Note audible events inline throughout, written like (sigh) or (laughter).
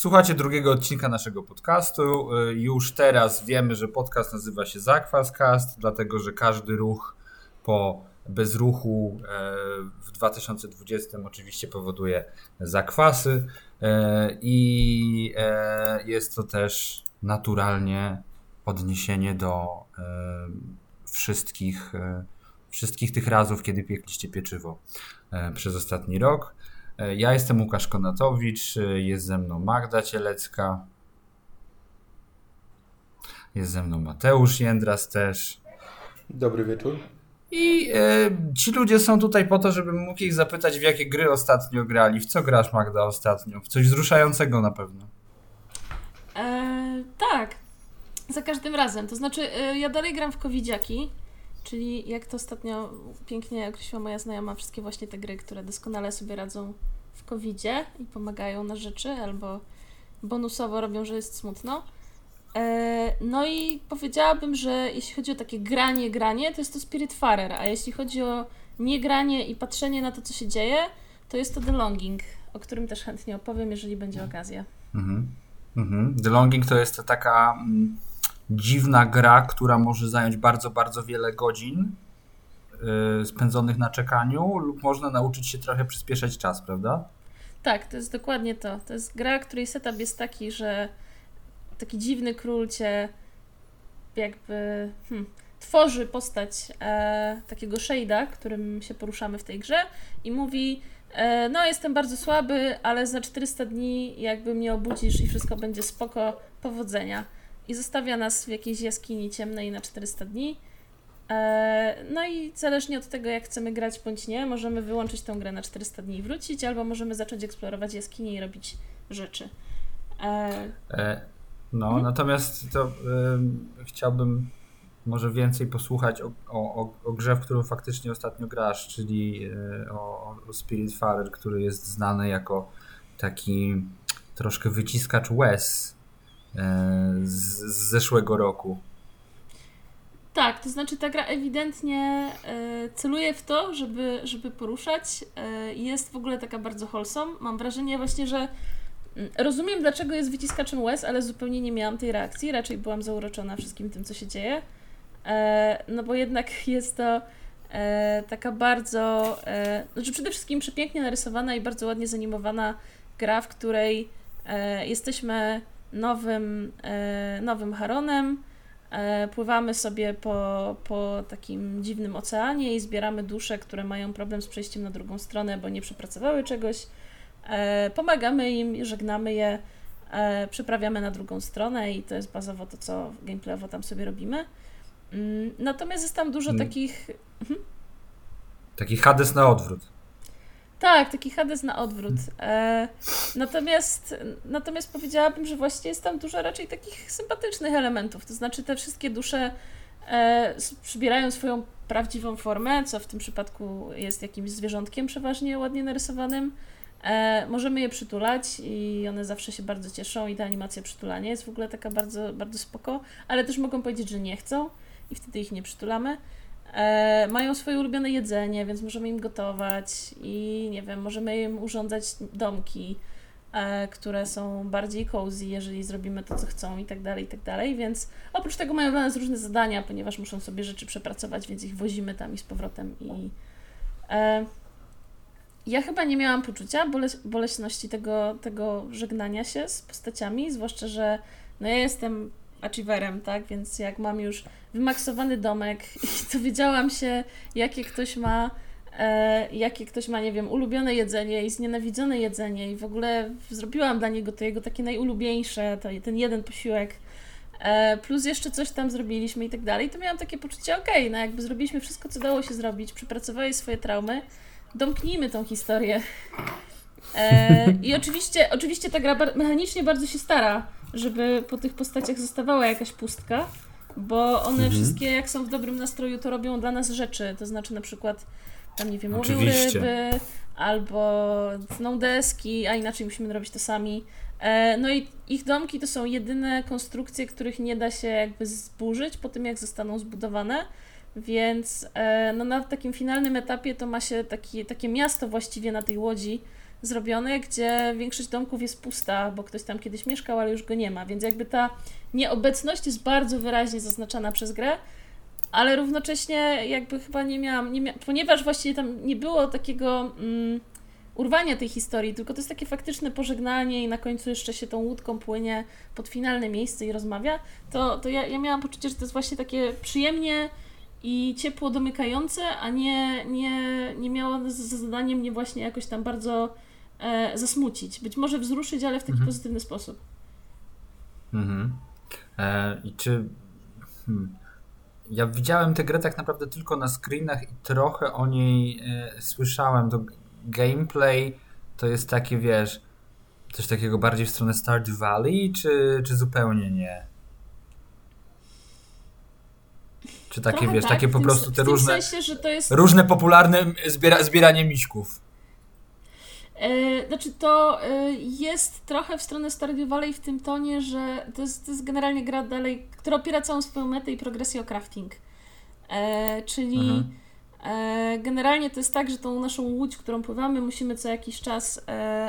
Słuchacie drugiego odcinka naszego podcastu. Y, już teraz wiemy, że podcast nazywa się Zakwaskast, dlatego że każdy ruch po bezruchu e, w 2020 oczywiście powoduje zakwasy e, i e, jest to też naturalnie odniesienie do wszystkich, wszystkich tych razów, kiedy piekliście pieczywo przez ostatni rok. Ja jestem Łukasz Konatowicz, jest ze mną Magda Cielecka, jest ze mną Mateusz Jędras też. Dobry wieczór. I e, ci ludzie są tutaj po to, żebym mógł ich zapytać, w jakie gry ostatnio grali. W co grasz, Magda, ostatnio? W coś wzruszającego na pewno. E, tak. Za każdym razem. To znaczy, e, ja dalej gram w Covidziaki, czyli jak to ostatnio pięknie określiła moja znajoma, wszystkie właśnie te gry, które doskonale sobie radzą w covidzie i pomagają na rzeczy, albo bonusowo robią, że jest smutno. E, no i powiedziałabym, że jeśli chodzi o takie granie, granie, to jest to Spiritfarer, a jeśli chodzi o niegranie i patrzenie na to, co się dzieje, to jest to The Longing, o którym też chętnie opowiem, jeżeli będzie okazja. Mhm. Mhm. The Longing to jest taka mm, dziwna gra, która może zająć bardzo, bardzo wiele godzin y, spędzonych na czekaniu lub można nauczyć się trochę przyspieszać czas, prawda? Tak, to jest dokładnie to. To jest gra, której setup jest taki, że taki dziwny król cię jakby hmm, tworzy postać e, takiego shade'a, którym się poruszamy w tej grze i mówi e, no jestem bardzo słaby, ale za 400 dni jakby mnie obudzisz i wszystko będzie spoko, powodzenia. I zostawia nas w jakiejś jaskini ciemnej na 400 dni. E, no i zależnie od tego, jak chcemy grać bądź nie, możemy wyłączyć tę grę na 400 dni i wrócić, albo możemy zacząć eksplorować jaskinię i robić rzeczy. E, e no, mhm. natomiast to y, chciałbym może więcej posłuchać o, o, o, grze, w którą faktycznie ostatnio grasz, czyli y, o, o Spiritfarer, który jest znany jako taki troszkę wyciskacz łez z, z zeszłego roku. Tak, to znaczy ta gra ewidentnie y, celuje w to, żeby, żeby poruszać. Y, jest w ogóle taka bardzo wholesome. Mam wrażenie właśnie, że Rozumiem, dlaczego jest wyciskaczem łez, ale zupełnie nie miałam tej reakcji. Raczej byłam zauroczona wszystkim tym, co się dzieje. E, no bo jednak (laughs) jest to e, taka bardzo. E, znaczy, przede wszystkim przepięknie narysowana i bardzo ładnie zanimowana gra, w której e, jesteśmy nowym, e, nowym Haronem. E, pływamy sobie po, po takim dziwnym oceanie i zbieramy dusze, które mają problem z przejściem na drugą stronę, bo nie przepracowały czegoś. E, pomagamy im, żegnamy je, przeprawiamy na drugą stronę i to jest bazowo to, co gameplayowo tam sobie robimy. Mm, natomiast jest tam dużo hmm. takich... Mhm. Taki Hades na odwrót. Tak, taki Hades na odwrót. E, natomiast, natomiast powiedziałabym, że właśnie jest tam dużo raczej takich sympatycznych elementów. To znaczy te wszystkie dusze e, przybierają swoją prawdziwą formę, co w tym przypadku jest jakimś zwierzątkiem przeważnie ładnie narysowanym. E, możemy je przytulać i one zawsze się bardzo cieszą i ta animacja przytulania jest w ogóle taka bardzo, bardzo spoko, ale też mogą powiedzieć, że nie chcą i wtedy ich nie przytulamy. E, mają swoje ulubione jedzenie, więc możemy im gotować i nie wiem, możemy im urządzać domki, e, które są bardziej cozy, jeżeli zrobimy to, co chcą i tak dalej, i tak dalej, więc oprócz tego mają dla nas różne zadania, ponieważ muszą sobie rzeczy przepracować, więc ich wozimy tam i z powrotem i e, ja chyba nie miałam poczucia boleś boleśności tego, tego żegnania się z postaciami, zwłaszcza, że no ja jestem achieverem, tak, więc jak mam już wymaksowany domek (laughs) i dowiedziałam się, jakie ktoś ma e, jakie ktoś ma, nie wiem, ulubione jedzenie i znienawidzone jedzenie i w ogóle zrobiłam dla niego to jego takie najulubieńsze, to, ten jeden posiłek, e, plus jeszcze coś tam zrobiliśmy i tak dalej, to miałam takie poczucie, okej, okay, no jakby zrobiliśmy wszystko, co dało się zrobić, przypracowali swoje traumy, domknijmy tą historię. E, I oczywiście, oczywiście ta gra mechanicznie bardzo się stara, żeby po tych postaciach zostawała jakaś pustka, bo one mhm. wszystkie, jak są w dobrym nastroju, to robią dla nas rzeczy. To znaczy na przykład, tam nie wiem, łowią ryby, albo tną deski, a inaczej musimy robić to sami. E, no i ich domki to są jedyne konstrukcje, których nie da się jakby zburzyć po tym, jak zostaną zbudowane. Więc e, no na takim finalnym etapie to ma się taki, takie miasto właściwie na tej łodzi, zrobione, gdzie większość domków jest pusta, bo ktoś tam kiedyś mieszkał, ale już go nie ma, więc jakby ta nieobecność jest bardzo wyraźnie zaznaczana przez grę, ale równocześnie jakby chyba nie miałam, nie mia ponieważ właściwie tam nie było takiego mm, urwania tej historii, tylko to jest takie faktyczne pożegnanie i na końcu jeszcze się tą łódką płynie pod finalne miejsce i rozmawia, to, to ja, ja miałam poczucie, że to jest właśnie takie przyjemnie i ciepło domykające, a nie, nie, nie miało za zadanie mnie właśnie jakoś tam bardzo e, zasmucić. Być może wzruszyć, ale w taki mhm. pozytywny sposób. Mhm. E, I czy. Hmm. Ja widziałem tę grę tak naprawdę tylko na screenach i trochę o niej e, słyszałem. To gameplay to jest takie, wiesz, coś takiego bardziej w stronę Stardew Valley, czy, czy zupełnie nie? Czy takie, Trochę wiesz, tak, takie po prostu te różne, sensie, jest... różne popularne zbiera, zbieranie miśków. E, znaczy to e, jest trochę w stronę Stardew Valley w tym tonie, że to jest, to jest generalnie gra dalej, która opiera całą swoją metę i progresję o crafting. E, czyli mhm. Generalnie to jest tak, że tą naszą łódź, którą pływamy, musimy co jakiś czas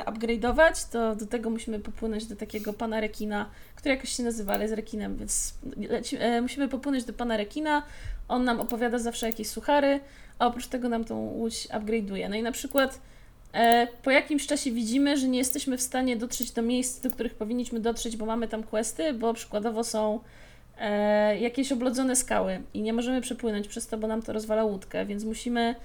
upgrade'ować. To do tego musimy popłynąć do takiego pana rekina, który jakoś się nazywa, ale jest rekinem, więc musimy popłynąć do pana rekina. On nam opowiada zawsze jakieś suchary, a oprócz tego nam tą łódź upgrade'uje. No i na przykład po jakimś czasie widzimy, że nie jesteśmy w stanie dotrzeć do miejsc, do których powinniśmy dotrzeć, bo mamy tam questy, bo przykładowo są e, jakieś oblodzone skały i nie możemy przepłynąć przez to, bo nam to rozwala łódkę, więc musimy e,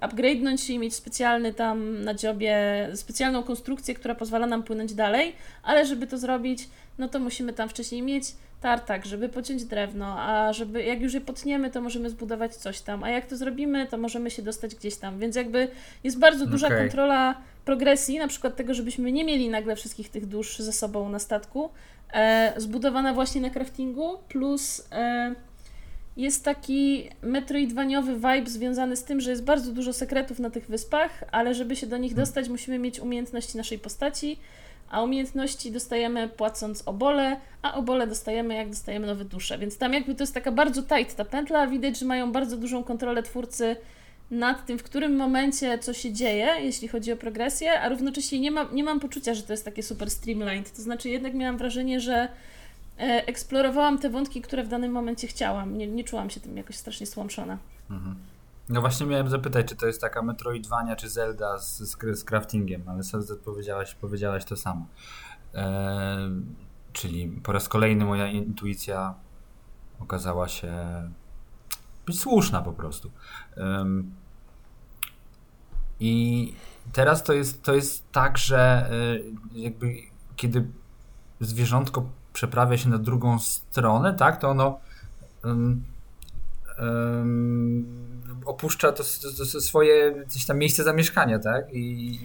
upgrade'nąć się i mieć specjalny tam na dziobie, specjalną konstrukcję, która pozwala nam płynąć dalej, ale żeby to zrobić, no to musimy tam wcześniej mieć tartak, żeby pociąć drewno, a żeby jak już je potniemy, to możemy zbudować coś tam, a jak to zrobimy, to możemy się dostać gdzieś tam, więc jakby jest bardzo duża okay. kontrola progresji, na przykład tego, żebyśmy nie mieli nagle wszystkich tych dusz ze sobą na statku, e, zbudowana właśnie na craftingu, plus e, jest taki metroidwaniowy vibe związany z tym, że jest bardzo dużo sekretów na tych wyspach, ale żeby się do nich hmm. dostać, musimy mieć umiejętności naszej postaci, a umiejętności dostajemy płacąc obole, a obole dostajemy jak dostajemy nowe dusze. Więc tam jakby to jest taka bardzo tight ta pętla, widać, że mają bardzo dużą kontrolę twórcy nad tym, w którym momencie co się dzieje, jeśli chodzi o progresję, a równocześnie nie, ma, nie mam poczucia, że to jest takie super streamlined. To znaczy jednak miałam wrażenie, że eksplorowałam te wątki, które w danym momencie chciałam. Nie, nie czułam się tym jakoś strasznie słomszona. Mhm. No właśnie miałem zapytać, czy to jest taka Metroidvania, czy Zelda z, z, z craftingiem, ale sobie powiedziałaś, powiedziałaś to samo. E, czyli po raz kolejny moja intuicja okazała się być słuszna po prostu. I teraz to jest, to jest tak, że y, jakby kiedy zwierzątko przeprawia się na drugą stronę, tak, to ono um, um, opuszcza to, to, to, swoje gdzieś tam miejsce zamieszkania, tak? I, i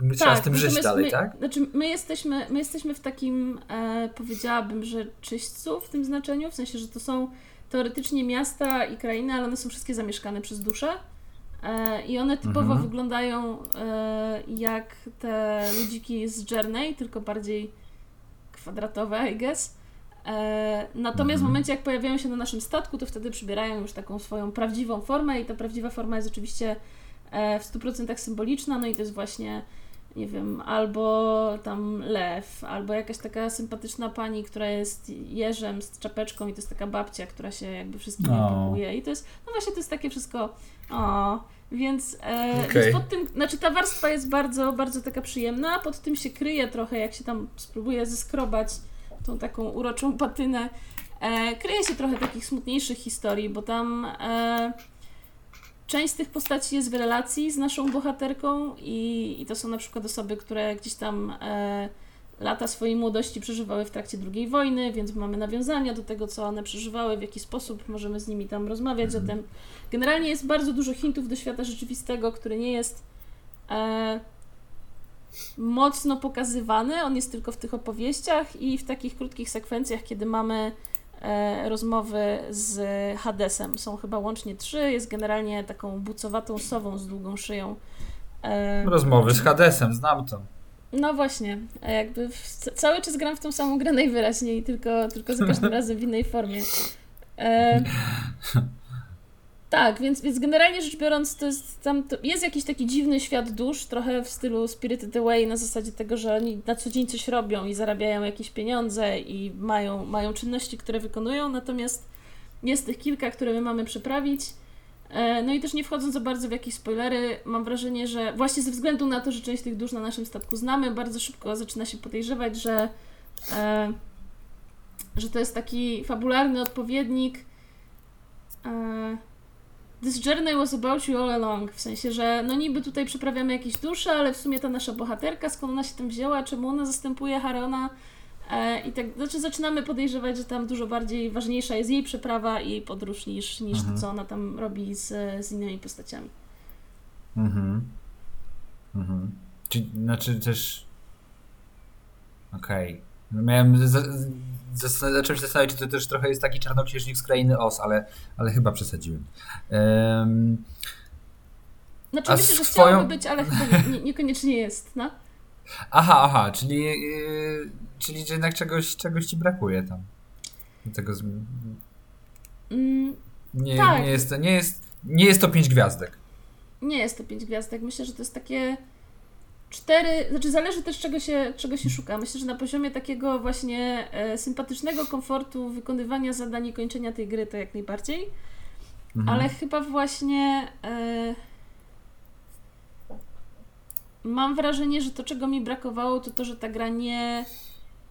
my tak, trzeba z tym żyć dalej, my, tak? Znaczy, my jesteśmy, my jesteśmy w takim, e, powiedziałabym, że czyśćcu w tym znaczeniu, w sensie, że to są teoretycznie miasta i krainy, ale one są wszystkie zamieszkane przez dusze. I one typowo mhm. wyglądają e, jak te ludziki z Journey, tylko bardziej kwadratowe, I guess. E, natomiast w mhm. momencie, jak pojawiają się na naszym statku, to wtedy przybierają już taką swoją prawdziwą formę i ta prawdziwa forma jest oczywiście w 100% symboliczna, no i to jest właśnie nie wiem, albo tam lew, albo jakaś taka sympatyczna pani, która jest jeżem z czapeczką i to jest taka babcia, która się jakby wszystkim no. i to jest, no właśnie to jest takie wszystko, o, więc, e, okay. więc pod tym, znaczy ta warstwa jest bardzo, bardzo taka przyjemna, pod tym się kryje trochę, jak się tam spróbuje zeskrobać tą taką uroczą patynę, e, kryje się trochę takich smutniejszych historii, bo tam e, Część z tych postaci jest w relacji z naszą bohaterką i, i to są na przykład osoby, które gdzieś tam e, lata swojej młodości przeżywały w trakcie II wojny, więc mamy nawiązania do tego, co one przeżywały, w jaki sposób możemy z nimi tam rozmawiać. Mhm. Zatem generalnie jest bardzo dużo hintów do świata rzeczywistego, który nie jest e, mocno pokazywany. On jest tylko w tych opowieściach i w takich krótkich sekwencjach, kiedy mamy E, rozmowy z Hadesem. Są chyba łącznie trzy. Jest generalnie taką bucowatą sową z długą szyją. E, rozmowy z Hadesem, znam to. No właśnie, jakby cały czas gram w tą samą grę najwyraźniej, tylko, tylko za każdym (laughs) razem w innej formie. E, Tak, więc, więc generalnie rzecz biorąc, to jest, tam to jest jakiś taki dziwny świat dusz, trochę w stylu Spirited Away, na zasadzie tego, że oni na co dzień coś robią i zarabiają jakieś pieniądze i mają, mają czynności, które wykonują, natomiast jest tych kilka, które my mamy przeprawić. E, no i też nie wchodząc za bardzo w jakieś spoilery, mam wrażenie, że właśnie ze względu na to, że część tych dusz na naszym statku znamy, bardzo szybko zaczyna się podejrzewać, że, e, że to jest taki fabularny odpowiednik. E, This journey was about you all along. W sensie, że no niby tutaj przeprawiamy jakieś dusze, ale w sumie ta nasza bohaterka, skąd ona się tam wzięła, czemu ona zastępuje Harona, I tak, znaczy zaczynamy podejrzewać, że tam dużo bardziej ważniejsza jest jej przeprawa i jej podróż niż, niż mhm. to, co ona tam robi z, z innymi postaciami. Mhm. Mhm. Czy, znaczy też. Okej. Okay. No miałem. Zacząłem się zastanawiać, czy to też trochę jest taki czarnoksiężnik z krainy Os, ale, ale chyba przesadziłem. Um, znaczy myślę, że swoją... chciałoby być, ale chyba nie, niekoniecznie jest, no? Aha, aha, czyli yy, Czyli jednak czegoś, czegoś ci brakuje tam. Tego z... mm, nie, tak. nie, jest to, nie, jest, nie jest to pięć gwiazdek. Nie jest to pięć gwiazdek. Myślę, że to jest takie cztery, znaczy zależy też czego się, czego się szuka. Myślę, że na poziomie takiego właśnie e, sympatycznego komfortu wykonywania zadań i kończenia tej gry to jak najbardziej. Mhm. Ale chyba właśnie e, mam wrażenie, że to czego mi brakowało to to, że ta gra nie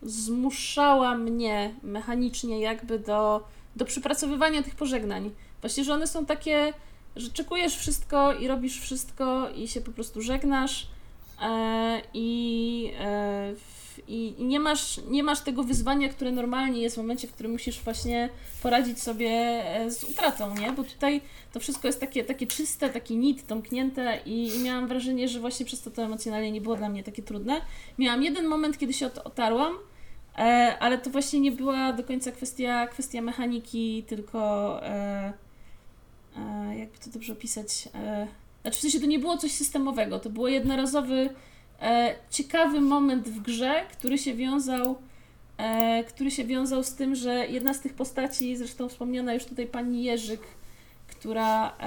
zmuszała mnie mechanicznie jakby do, do przypracowywania tych pożegnań. Właśnie, że one są takie, że czekujesz wszystko i robisz wszystko i się po prostu żegnasz e, i, e, i nie, masz, nie masz tego wyzwania, które normalnie jest w momencie, w którym musisz właśnie poradzić sobie e, z utratą, nie? Bo tutaj to wszystko jest takie, takie czyste, takie nit, domknięte i, i miałam wrażenie, że właśnie przez to to emocjonalnie nie było dla mnie takie trudne. Miałam jeden moment, kiedy się otarłam, E, ale to właśnie nie była do końca kwestia, kwestia mechaniki, tylko e, e, jakby to dobrze opisać. E, znaczy w sensie to nie było coś systemowego, to było jednorazowy, ciekawy moment w grze, który się wiązał e, który się wiązał z tym, że jedna z tych postaci, zresztą wspomniana już tutaj pani Jerzyk, która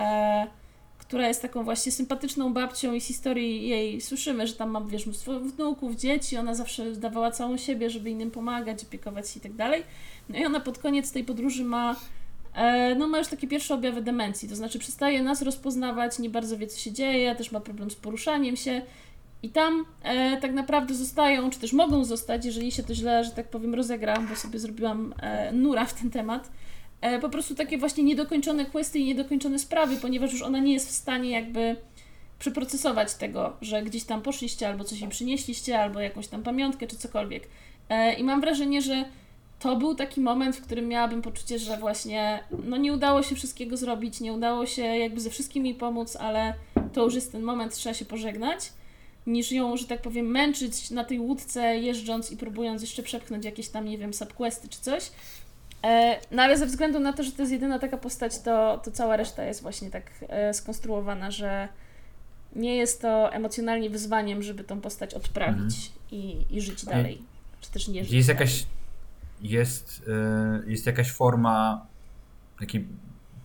która jest taką właśnie sympatyczną babcią i z historii jej słyszymy, że tam ma, wiesz, mnóstwo wnuków, dzieci, ona zawsze dawała całą siebie, żeby innym pomagać, opiekować się i tak dalej. No i ona pod koniec tej podróży ma e, no ma już takie pierwsze objawy demencji, to znaczy przestaje nas rozpoznawać, nie bardzo wie, co się dzieje, też ma problem z poruszaniem się i tam e, tak naprawdę zostają, czy też mogą zostać, jeżeli się to źle, że tak powiem, rozegra, bo sobie zrobiłam e, nura w ten temat, E, po prostu takie właśnie niedokończone questy i niedokończone sprawy, ponieważ już ona nie jest w stanie jakby przeprocesować tego, że gdzieś tam poszliście, albo coś im przynieśliście, albo jakąś tam pamiątkę, czy cokolwiek. E, I mam wrażenie, że to był taki moment, w którym miałabym poczucie, że właśnie no nie udało się wszystkiego zrobić, nie udało się jakby ze wszystkimi pomóc, ale to już jest ten moment, trzeba się pożegnać, niż ją, że tak powiem, męczyć na tej łódce, jeżdżąc i próbując jeszcze przepchnąć jakieś tam, nie wiem, subquesty czy coś, E, no ale ze względu na to, że to jest jedyna taka postać, to, to cała reszta jest właśnie tak e, skonstruowana, że nie jest to emocjonalnie wyzwaniem, żeby tą postać odprawić mhm. i, i żyć dalej. Czy też nie żyć jest jakaś jest, e, jest jakaś forma takiej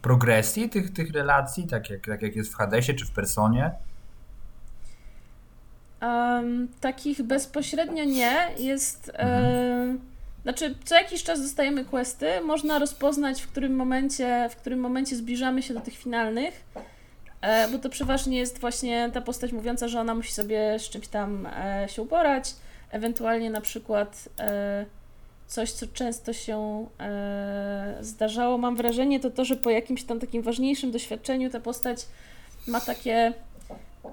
progresji tych, tych relacji, tak jak, tak jak jest w Hadesie czy w Personie? Um, takich bezpośrednio nie. Jest. Mhm. Znaczy, co jakiś czas dostajemy questy, można rozpoznać, w którym momencie, w którym momencie zbliżamy się do tych finalnych, e, bo to przeważnie jest właśnie ta postać mówiąca, że ona musi sobie z czymś tam e, się uporać, ewentualnie na przykład e, coś, co często się zdarzało, mam wrażenie, to to, że po jakimś tam takim ważniejszym doświadczeniu ta postać ma takie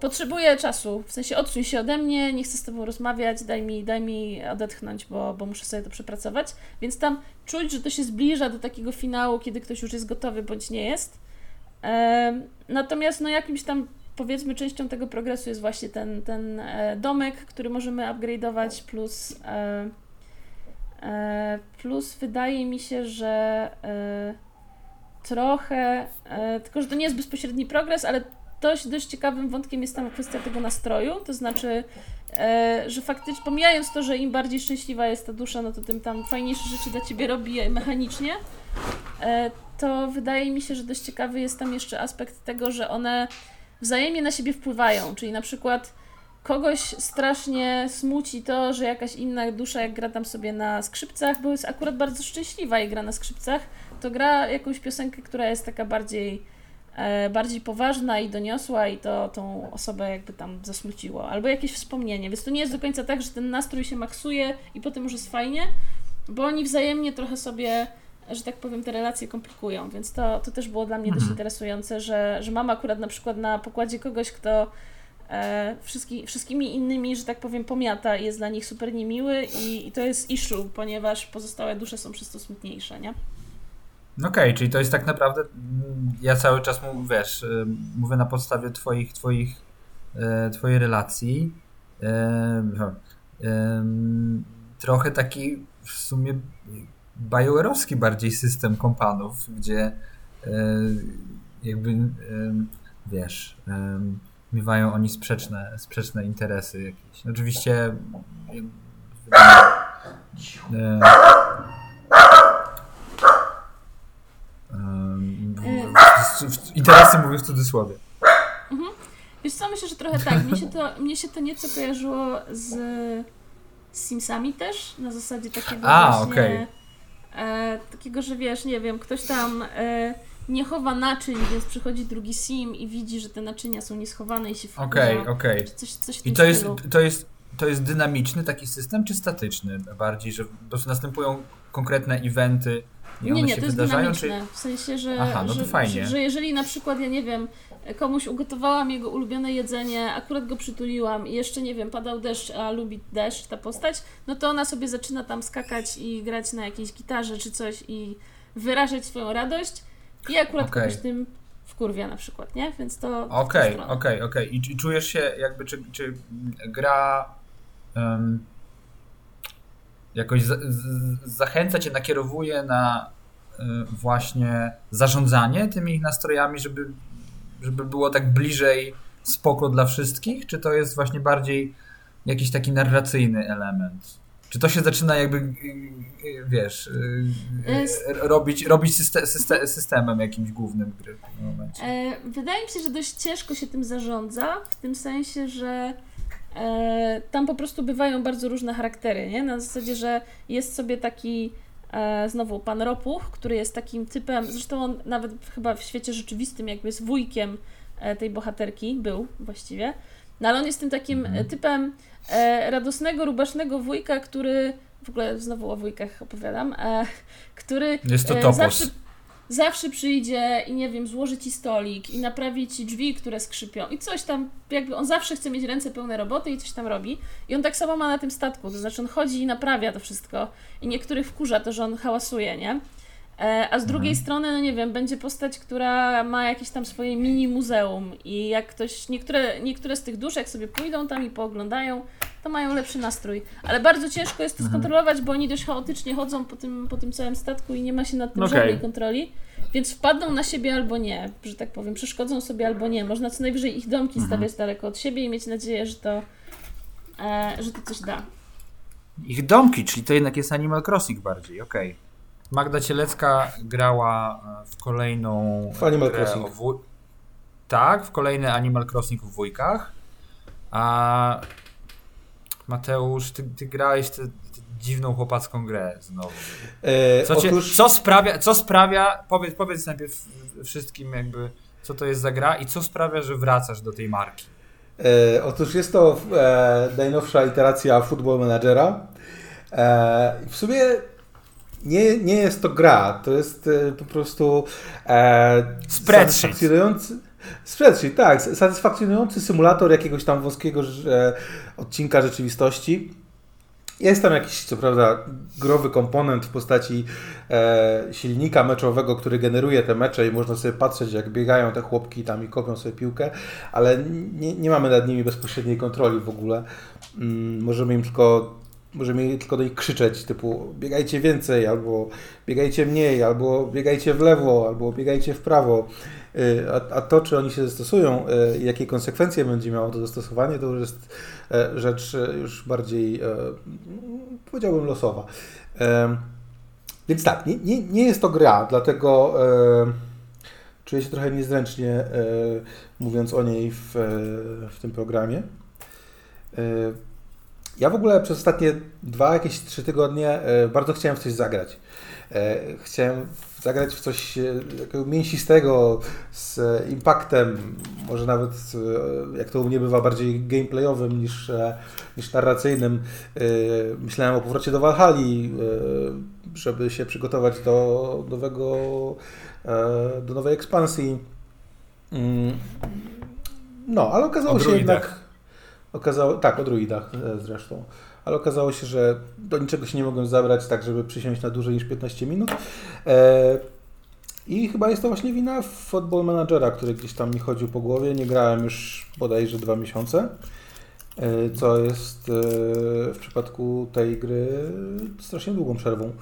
Potrzebuję czasu, w sensie odsuń się ode mnie, nie chcę z Tobą rozmawiać, daj mi, daj mi odetchnąć, bo, bo muszę sobie to przepracować. Więc tam czuć, że to się zbliża do takiego finału, kiedy ktoś już jest gotowy bądź nie jest. natomiast no jakimś tam powiedzmy częścią tego progresu jest właśnie ten, ten e, domek, który możemy upgrade'ować plus e, e, plus wydaje mi się, że trochę, tylko że to nie jest bezpośredni progres, ale dość, dość ciekawym wątkiem jest tam kwestia tego nastroju, to znaczy, e, że faktycznie, pomijając to, że im bardziej szczęśliwa jest ta dusza, no to tym tam fajniejsze rzeczy dla ciebie robi mechanicznie, e, to wydaje mi się, że dość ciekawy jest tam jeszcze aspekt tego, że one wzajemnie na siebie wpływają, czyli na przykład kogoś strasznie smuci to, że jakaś inna dusza, jak gra tam sobie na skrzypcach, bo jest akurat bardzo szczęśliwa i gra na skrzypcach, to gra jakąś piosenkę, która jest taka bardziej, bardziej poważna i doniosła i to tą osobę jakby tam zasmuciło. Albo jakieś wspomnienie, więc to nie jest do końca tak, że ten nastrój się maksuje i potem już jest fajnie, bo oni wzajemnie trochę sobie że tak powiem, te relacje komplikują, więc to, to też było dla mnie dość mhm. interesujące, że, że mam akurat na przykład na pokładzie kogoś, kto e, wszystki, wszystkimi innymi, że tak powiem, pomiata i jest dla nich super niemiły i, i to jest issue, ponieważ pozostałe dusze są przez to smutniejsze, nie? Okej, okay, czyli to jest tak naprawdę, mm, ja cały czas mu, wiesz, y, mówię na podstawie twoich, twoich, e, twojej relacji, e, trochę taki w sumie bajoerowski bardziej system kompanów, gdzie jakby wiesz, miewają oni sprzeczne, sprzeczne interesy jakieś. Oczywiście interesy mówię w cudzysłowie. Mhm. Wiesz co, myślę, że trochę tak. Mnie się to, mnie się to nieco kojarzyło z Simsami też, na zasadzie takiego A, właśnie... Okay e, takiego, że wiesz, nie wiem, ktoś tam e, nie chowa naczyń, więc przychodzi drugi sim i widzi, że te naczynia są nieschowane i się wkurza. Okej, okay, okej. Okay. I to jest, to, jest, to jest dynamiczny taki system, czy statyczny bardziej, że po prostu następują konkretne eventy i nie, nie, to jest dynamiczne. Czy... W sensie, że, Aha, no to że, fajnie. Że, że jeżeli na przykład, ja nie wiem, komuś ugotowałam jego ulubione jedzenie, akurat go przytuliłam i jeszcze nie wiem, padał deszcz, a lubi deszcz ta postać, no to ona sobie zaczyna tam skakać i grać na jakiejś gitarze czy coś i wyrażać swoją radość i akurat okay. kogoś tym wkurwia na przykład, nie? Więc to. Okej, okej, okej. I czujesz się jakby, czy, czy gra. Um, jakoś za, z, zachęca cię, nakierowuje na y, właśnie zarządzanie tymi ich nastrojami, żeby żeby było tak bliżej spoko dla wszystkich, czy to jest właśnie bardziej jakiś taki narracyjny element? Czy to się zaczyna jakby, wiesz, robić, robić system, systemem jakimś głównym gry w tym momencie? E, wydaje mi się, że dość ciężko się tym zarządza, w tym sensie, że tam po prostu bywają bardzo różne charaktery, nie? Na zasadzie, że jest sobie taki E, znowu pan Ropuch, który jest takim typem, zresztą on nawet chyba w świecie rzeczywistym jakby jest wujkiem e, tej bohaterki, był właściwie, no ale on jest tym takim mhm. typem e, radosnego, rubasznego wujka, który, w ogóle znowu o wujkach opowiadam, który jest to topos. zawsze zawsze przyjdzie i nie wiem, złoży ci stolik i naprawi ci drzwi, które skrzypią i coś tam, jakby on zawsze chce mieć ręce pełne roboty i coś tam robi. I on tak samo ma na tym statku, to znaczy on chodzi i naprawia to wszystko i niektórych wkurza to, że on hałasuje, nie? E, a z drugiej mhm. strony, no nie wiem, będzie postać, która ma jakieś tam swoje mini muzeum i jak ktoś, niektóre, niektóre z tych dusz, jak sobie pójdą tam i pooglądają, to mają lepszy nastrój. Ale bardzo ciężko jest to mhm. skontrolować, bo oni dość chaotycznie chodzą po tym, po tym całym statku i nie ma się nad tym okay. żadnej kontroli. Więc wpadną na siebie albo nie, że tak powiem, przeszkodzą sobie albo nie. Można co najwyżej ich domki mhm. stawiać daleko od siebie i mieć nadzieję, że to, e, że to coś da. Ich domki, czyli to jednak jest Animal Crossing bardziej, okej. Okay. Magda Cielecka grała e, w kolejną. W Animal Crossing. Tak, w kolejny Animal Crossing w wujkach. A Mateusz, ty, ty grałeś tę dziwną chłopacką grę znowu. E, co, cię, otóż... co, sprawia, co sprawia, powiedz, powiedz najpierw wszystkim jakby, co to jest za gra i co sprawia, że wracasz do tej marki. E, otóż jest to e, najnowsza iteracja Football Managera. E, w sumie nie, nie jest to gra, to jest e, po prostu e. Spreadsheet, tak. Satysfakcjonujący symulator jakiegoś tam wąskiego odcinka rzeczywistości. Jest tam jakiś, co prawda, growy komponent w postaci e, silnika meczowego, który generuje te mecze i można sobie patrzeć, jak biegają te chłopki tam i kopią sobie piłkę, ale nie, nie mamy nad nimi bezpośredniej kontroli w ogóle. Mm, możemy im tylko możemy tylko do nich krzyczeć, typu biegajcie więcej, albo biegajcie mniej, albo biegajcie w lewo, albo biegajcie w prawo. Y, a, a to, czy oni się zastosują, y, jakie konsekwencje będzie miało to zastosowanie, to już jest e, rzecz e, już bardziej, e, powiedziałbym, losowa. więc tak, nie, nie, nie jest to gra, dlatego czuję się trochę niezręcznie mówiąc o niej w, w tym programie. Ja w ogóle przez ostatnie dwa, jakieś trzy tygodnie bardzo chciałem w coś zagrać. E, chciałem zagrać w coś e, takiego mięsistego, z impaktem, może nawet, jak to u mnie bywa, bardziej gameplayowym niż, niż narracyjnym. Myślałem o powrocie do Valhalla, żeby się przygotować do nowego, do nowej ekspansji. Mm. No, ale okazało się jednak... Okazało, tak, o druidach zresztą ale okazało się, że do niczego się nie mogłem zabrać tak, żeby przysiąść na dłużej niż 15 minut. E, I chyba jest to właśnie wina Football Managera, który gdzieś tam mi chodził po głowie. Nie grałem już bodajże dwa miesiące, e, co jest e, w przypadku tej gry strasznie długą przerwą.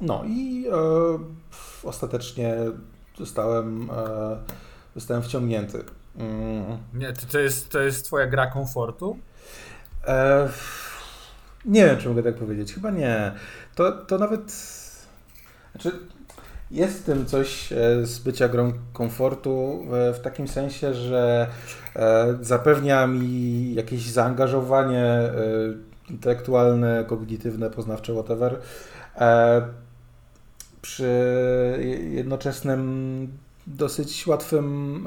No i ostatecznie zostałem, zostałem wciągnięty. Mm. Nie, to, to, jest, to jest twoja gra komfortu? E, nie wiem, czy mogę tak powiedzieć. Chyba nie. To, to nawet. Znaczy, jest w tym coś e, z bycia grą komfortu w takim sensie, że e, zapewnia mi jakieś zaangażowanie e, intelektualne, kognitywne, poznawcze, whatever, przy jednoczesnym dosyć łatwym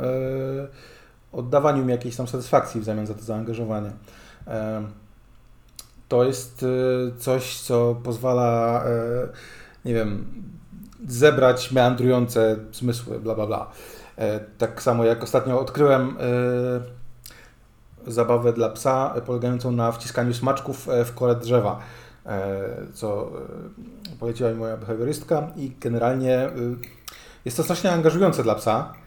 oddawaniu mi jakiejś tam satysfakcji w zamian za to zaangażowanie. To jest e, coś, co pozwala, e, nie wiem, zebrać meandrujące zmysły, bla, bla, bla. E, tak samo jak ostatnio odkryłem zabawę dla psa polegającą na wciskaniu smaczków w kole drzewa, co poleciła mi moja behawiorystka i generalnie jest to strasznie angażujące dla psa E,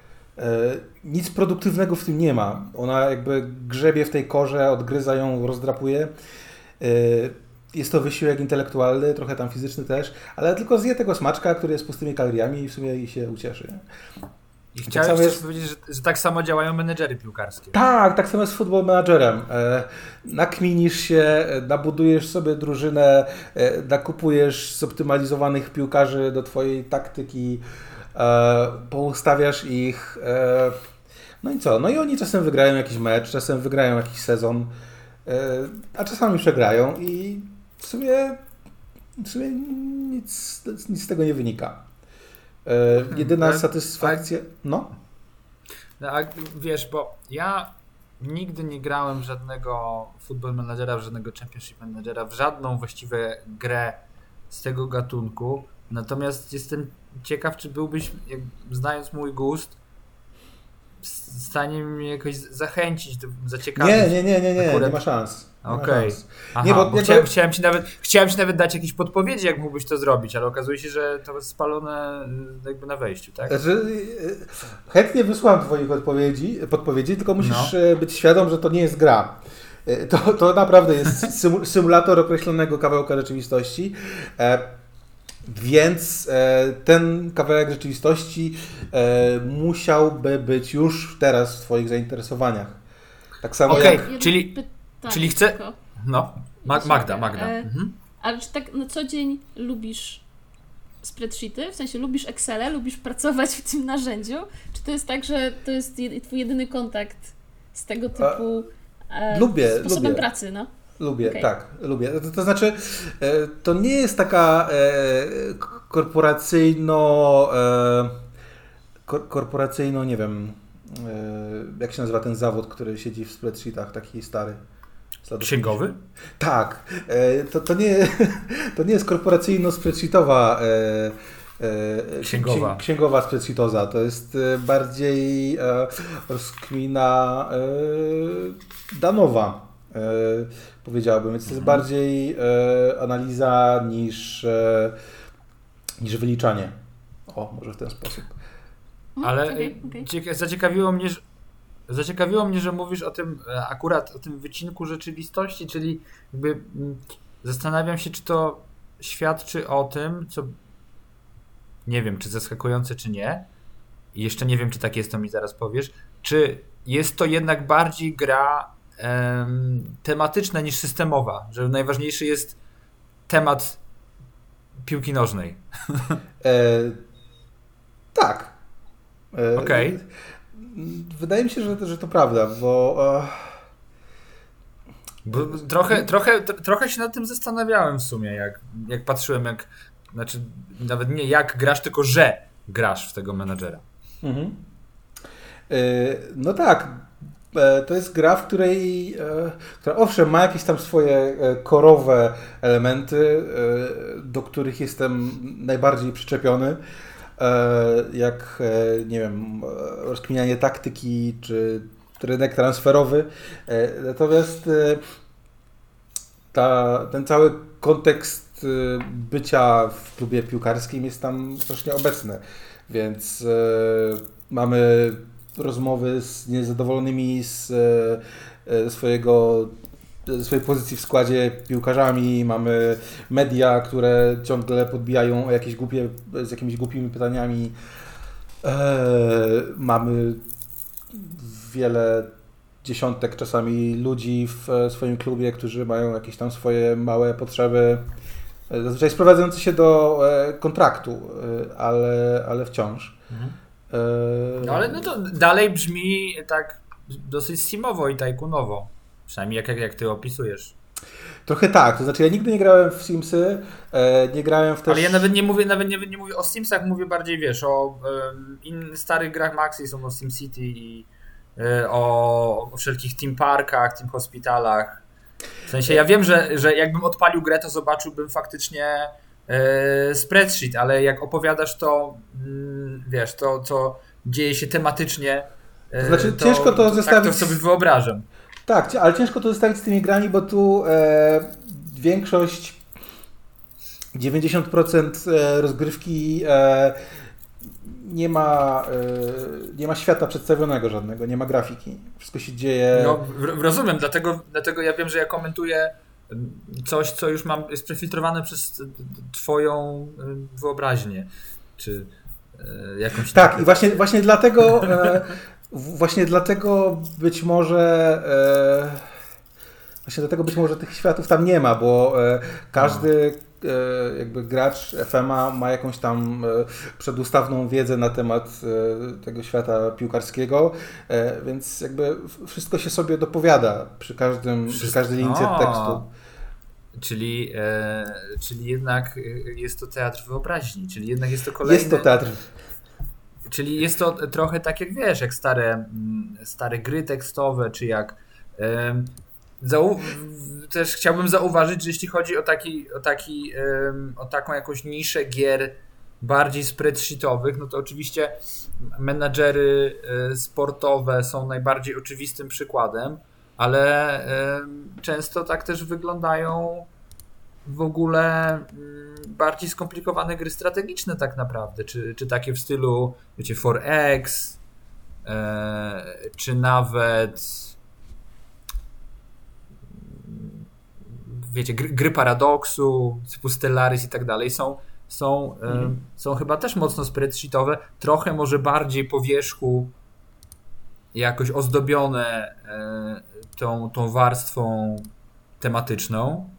nic produktywnego w tym nie ma. Ona jakby grzebie w tej korze, odgryza ją, rozdrapuje. E, jest to wysiłek intelektualny, trochę tam fizyczny też, ale tylko zje tego smaczka, który jest pustymi kaloriami i w sumie się ucieszy. I chciałem tak jest... powiedzieć, że, że, tak samo działają menedżery piłkarskie. Tak, tak samo jest z football managerem. E, nakminisz się, nabudujesz sobie drużynę, nakupujesz zoptymalizowanych piłkarzy do twojej taktyki, e, poustawiasz ich. E, no i co? No i oni czasem wygrają jakiś mecz, czasem wygrają jakiś sezon, e, a czasami przegrają i w sumie, w sumie nic, nic z tego nie wynika. E, hmm, jedyna hmm, satysfakcja. No. no. A wiesz, bo ja nigdy nie grałem w żadnego football managera, w żadnego championship managera, w żadną właściwie grę z tego gatunku. Natomiast jestem ciekaw, czy byłbyś, jak, znając mój gust, w stanie mnie jakoś zachęcić, zaciekawić. Nie, nie, nie, nie, nie, Akurat... nie ma szans. Okej. Okay. Nie, bo, bo chciałem, chciałem, ci nawet, chciałem ci nawet dać jakieś podpowiedzi, jak mógłbyś to zrobić, ale okazuje się, że to jest spalone y, jakby na wejściu, tak? Znaczy, y, chętnie wysłałem twoich odpowiedzi, podpowiedzi, tylko musisz no. Y, być świadom, że to nie jest gra. To, to naprawdę jest (laughs) symulator określonego kawałka rzeczywistości. Więc e, ten kawałek rzeczywistości e, musiałby być już teraz w Twoich zainteresowaniach. Tak samo okay, jak... czyli, czyli chcę... No, Magda, Magda. E, mhm. Ale czy tak na co dzień lubisz spreadsheety? W sensie lubisz Excel, lubisz pracować w tym narzędziu? Czy to jest tak, że to jest Twój jedyny kontakt z tego typu e, lubię, sposobem lubię. pracy, no? Lubię, okay. tak, lubię. To, to, znaczy, e, to nie jest taka e, korporacyjno, e, korporacyjno, nie wiem, jak się nazywa ten zawód, który siedzi w spreadsheetach, taki stary. Księgowy? Tak. To, to, nie, (laughs) to nie jest korporacyjno-spreadsheetowa księgowa. księgowa spreadsheetoza. To jest bardziej rozkmina danowa powiedziałbym. Więc to jest mhm. bardziej e, analiza niż, e, niż wyliczanie. O, może w ten sposób. Ale okay, okay. zaciekawiło mnie, że Zaciekawiło mnie, że mówisz o tym e, akurat o tym wycinku rzeczywistości, czyli jakby mm, zastanawiam się, czy to świadczy o tym, co nie wiem, czy zaskakujące, czy nie. I jeszcze nie wiem, czy tak jest, to mi zaraz powiesz. Czy jest to jednak bardziej gra tematyczna niż systemowa, że najważniejszy jest temat piłki nożnej. (laughs) E, tak. E, Okej. Okay. Wydaje mi się, że, że to prawda, bo... E... Bo trochę, trochę, trochę się nad tym zastanawiałem w sumie, jak, jak patrzyłem, jak, znaczy nawet nie jak grasz, tylko że grasz w tego menadżera. Mhm. E, no tak, to jest gra, w której, e, która owszem ma jakieś tam swoje korowe elementy, do których jestem najbardziej przyczepiony, jak, nie wiem, rozkminianie taktyki, czy rynek transferowy. Natomiast ta, ten cały kontekst bycia w klubie piłkarskim jest tam strasznie obecny. Więc mamy rozmowy z niezadowolonymi z e, swojego swojej pozycji w składzie piłkarzami, mamy media, które ciągle podbijają o jakieś głupie, z jakimiś głupimi pytaniami. E, mamy wiele dziesiątek czasami ludzi w swoim klubie, którzy mają jakieś tam swoje małe potrzeby, zazwyczaj sprowadzające się do kontraktu, ale, ale wciąż. Mhm. Eee, no ale no to dalej brzmi tak dosyć simowo i tajkunowo. Przynajmniej jak, jak, jak ty opisujesz. Trochę tak, to znaczy ja nigdy nie grałem w Simsy, e, nie grałem w też... Ale ja nawet nie mówię, nawet nie, nie mówię o Simsach, mówię bardziej, wiesz, o in, starych grach Maxi, są o SimCity i e, o, o wszelkich Team Parkach, Team Hospitalach. W sensie ja wiem, że, że jakbym odpalił grę, to zobaczyłbym faktycznie spreadsheet, ale jak opowiadasz to, mm, wiesz, to co dzieje się tematycznie, e, to znaczy to, ciężko to zestawić... Tak to sobie wyobrażam. Tak, ale ciężko to zestawić z tymi grami, bo tu e, większość 90% e, rozgrywki e, nie ma, nie ma świata przedstawionego żadnego, nie ma grafiki. Wszystko się dzieje. No, rozumiem, dlatego, dlatego ja wiem, że ja komentuję coś, co już mam, jest przefiltrowane przez Twoją y, wyobraźnię, czy y, jakąś. Tak, i właśnie, właśnie dlatego, e, właśnie dlatego być może. E, właśnie dlatego być może tych światów tam nie ma, bo e, każdy no. jakby gracz FMA ma jakąś tam przedustawną wiedzę na temat tego świata piłkarskiego, więc jakby wszystko się sobie dopowiada przy każdym, przy każdej linii tekstu. Czyli, e, czyli jednak jest to teatr wyobraźni, czyli jednak jest to kolejny... Jest to teatr. Czyli jest to trochę tak jak wiesz, jak stare, mm, stare gry tekstowe, czy jak... E, zau też chciałbym zauważyć, że jeśli chodzi o, taki, o, taki, e, o taką jakąś niszę gier bardziej spreadsheetowych, no to oczywiście menadżery e, sportowe są najbardziej oczywistym przykładem, ale często tak też wyglądają w ogóle mm, bardziej skomplikowane gry strategiczne tak naprawdę, czy, czy takie w stylu wiecie 4X, e, czy nawet wiecie, gry, gry paradoksu, typu Stellaris i tak dalej są, są, mhm. są chyba też mocno spreadsheetowe, trochę może bardziej po wierzchu jakoś ozdobione e, tą, tą warstwą tematyczną,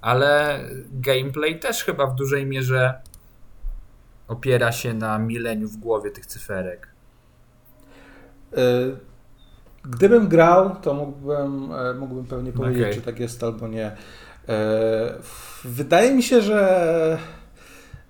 ale gameplay też chyba w dużej mierze opiera się na mileniu w głowie tych cyferek. E, gdybym grał, to mógłbym, e, mógłbym pewnie powiedzieć, okay. czy tak jest albo nie. Wydaje mi się, że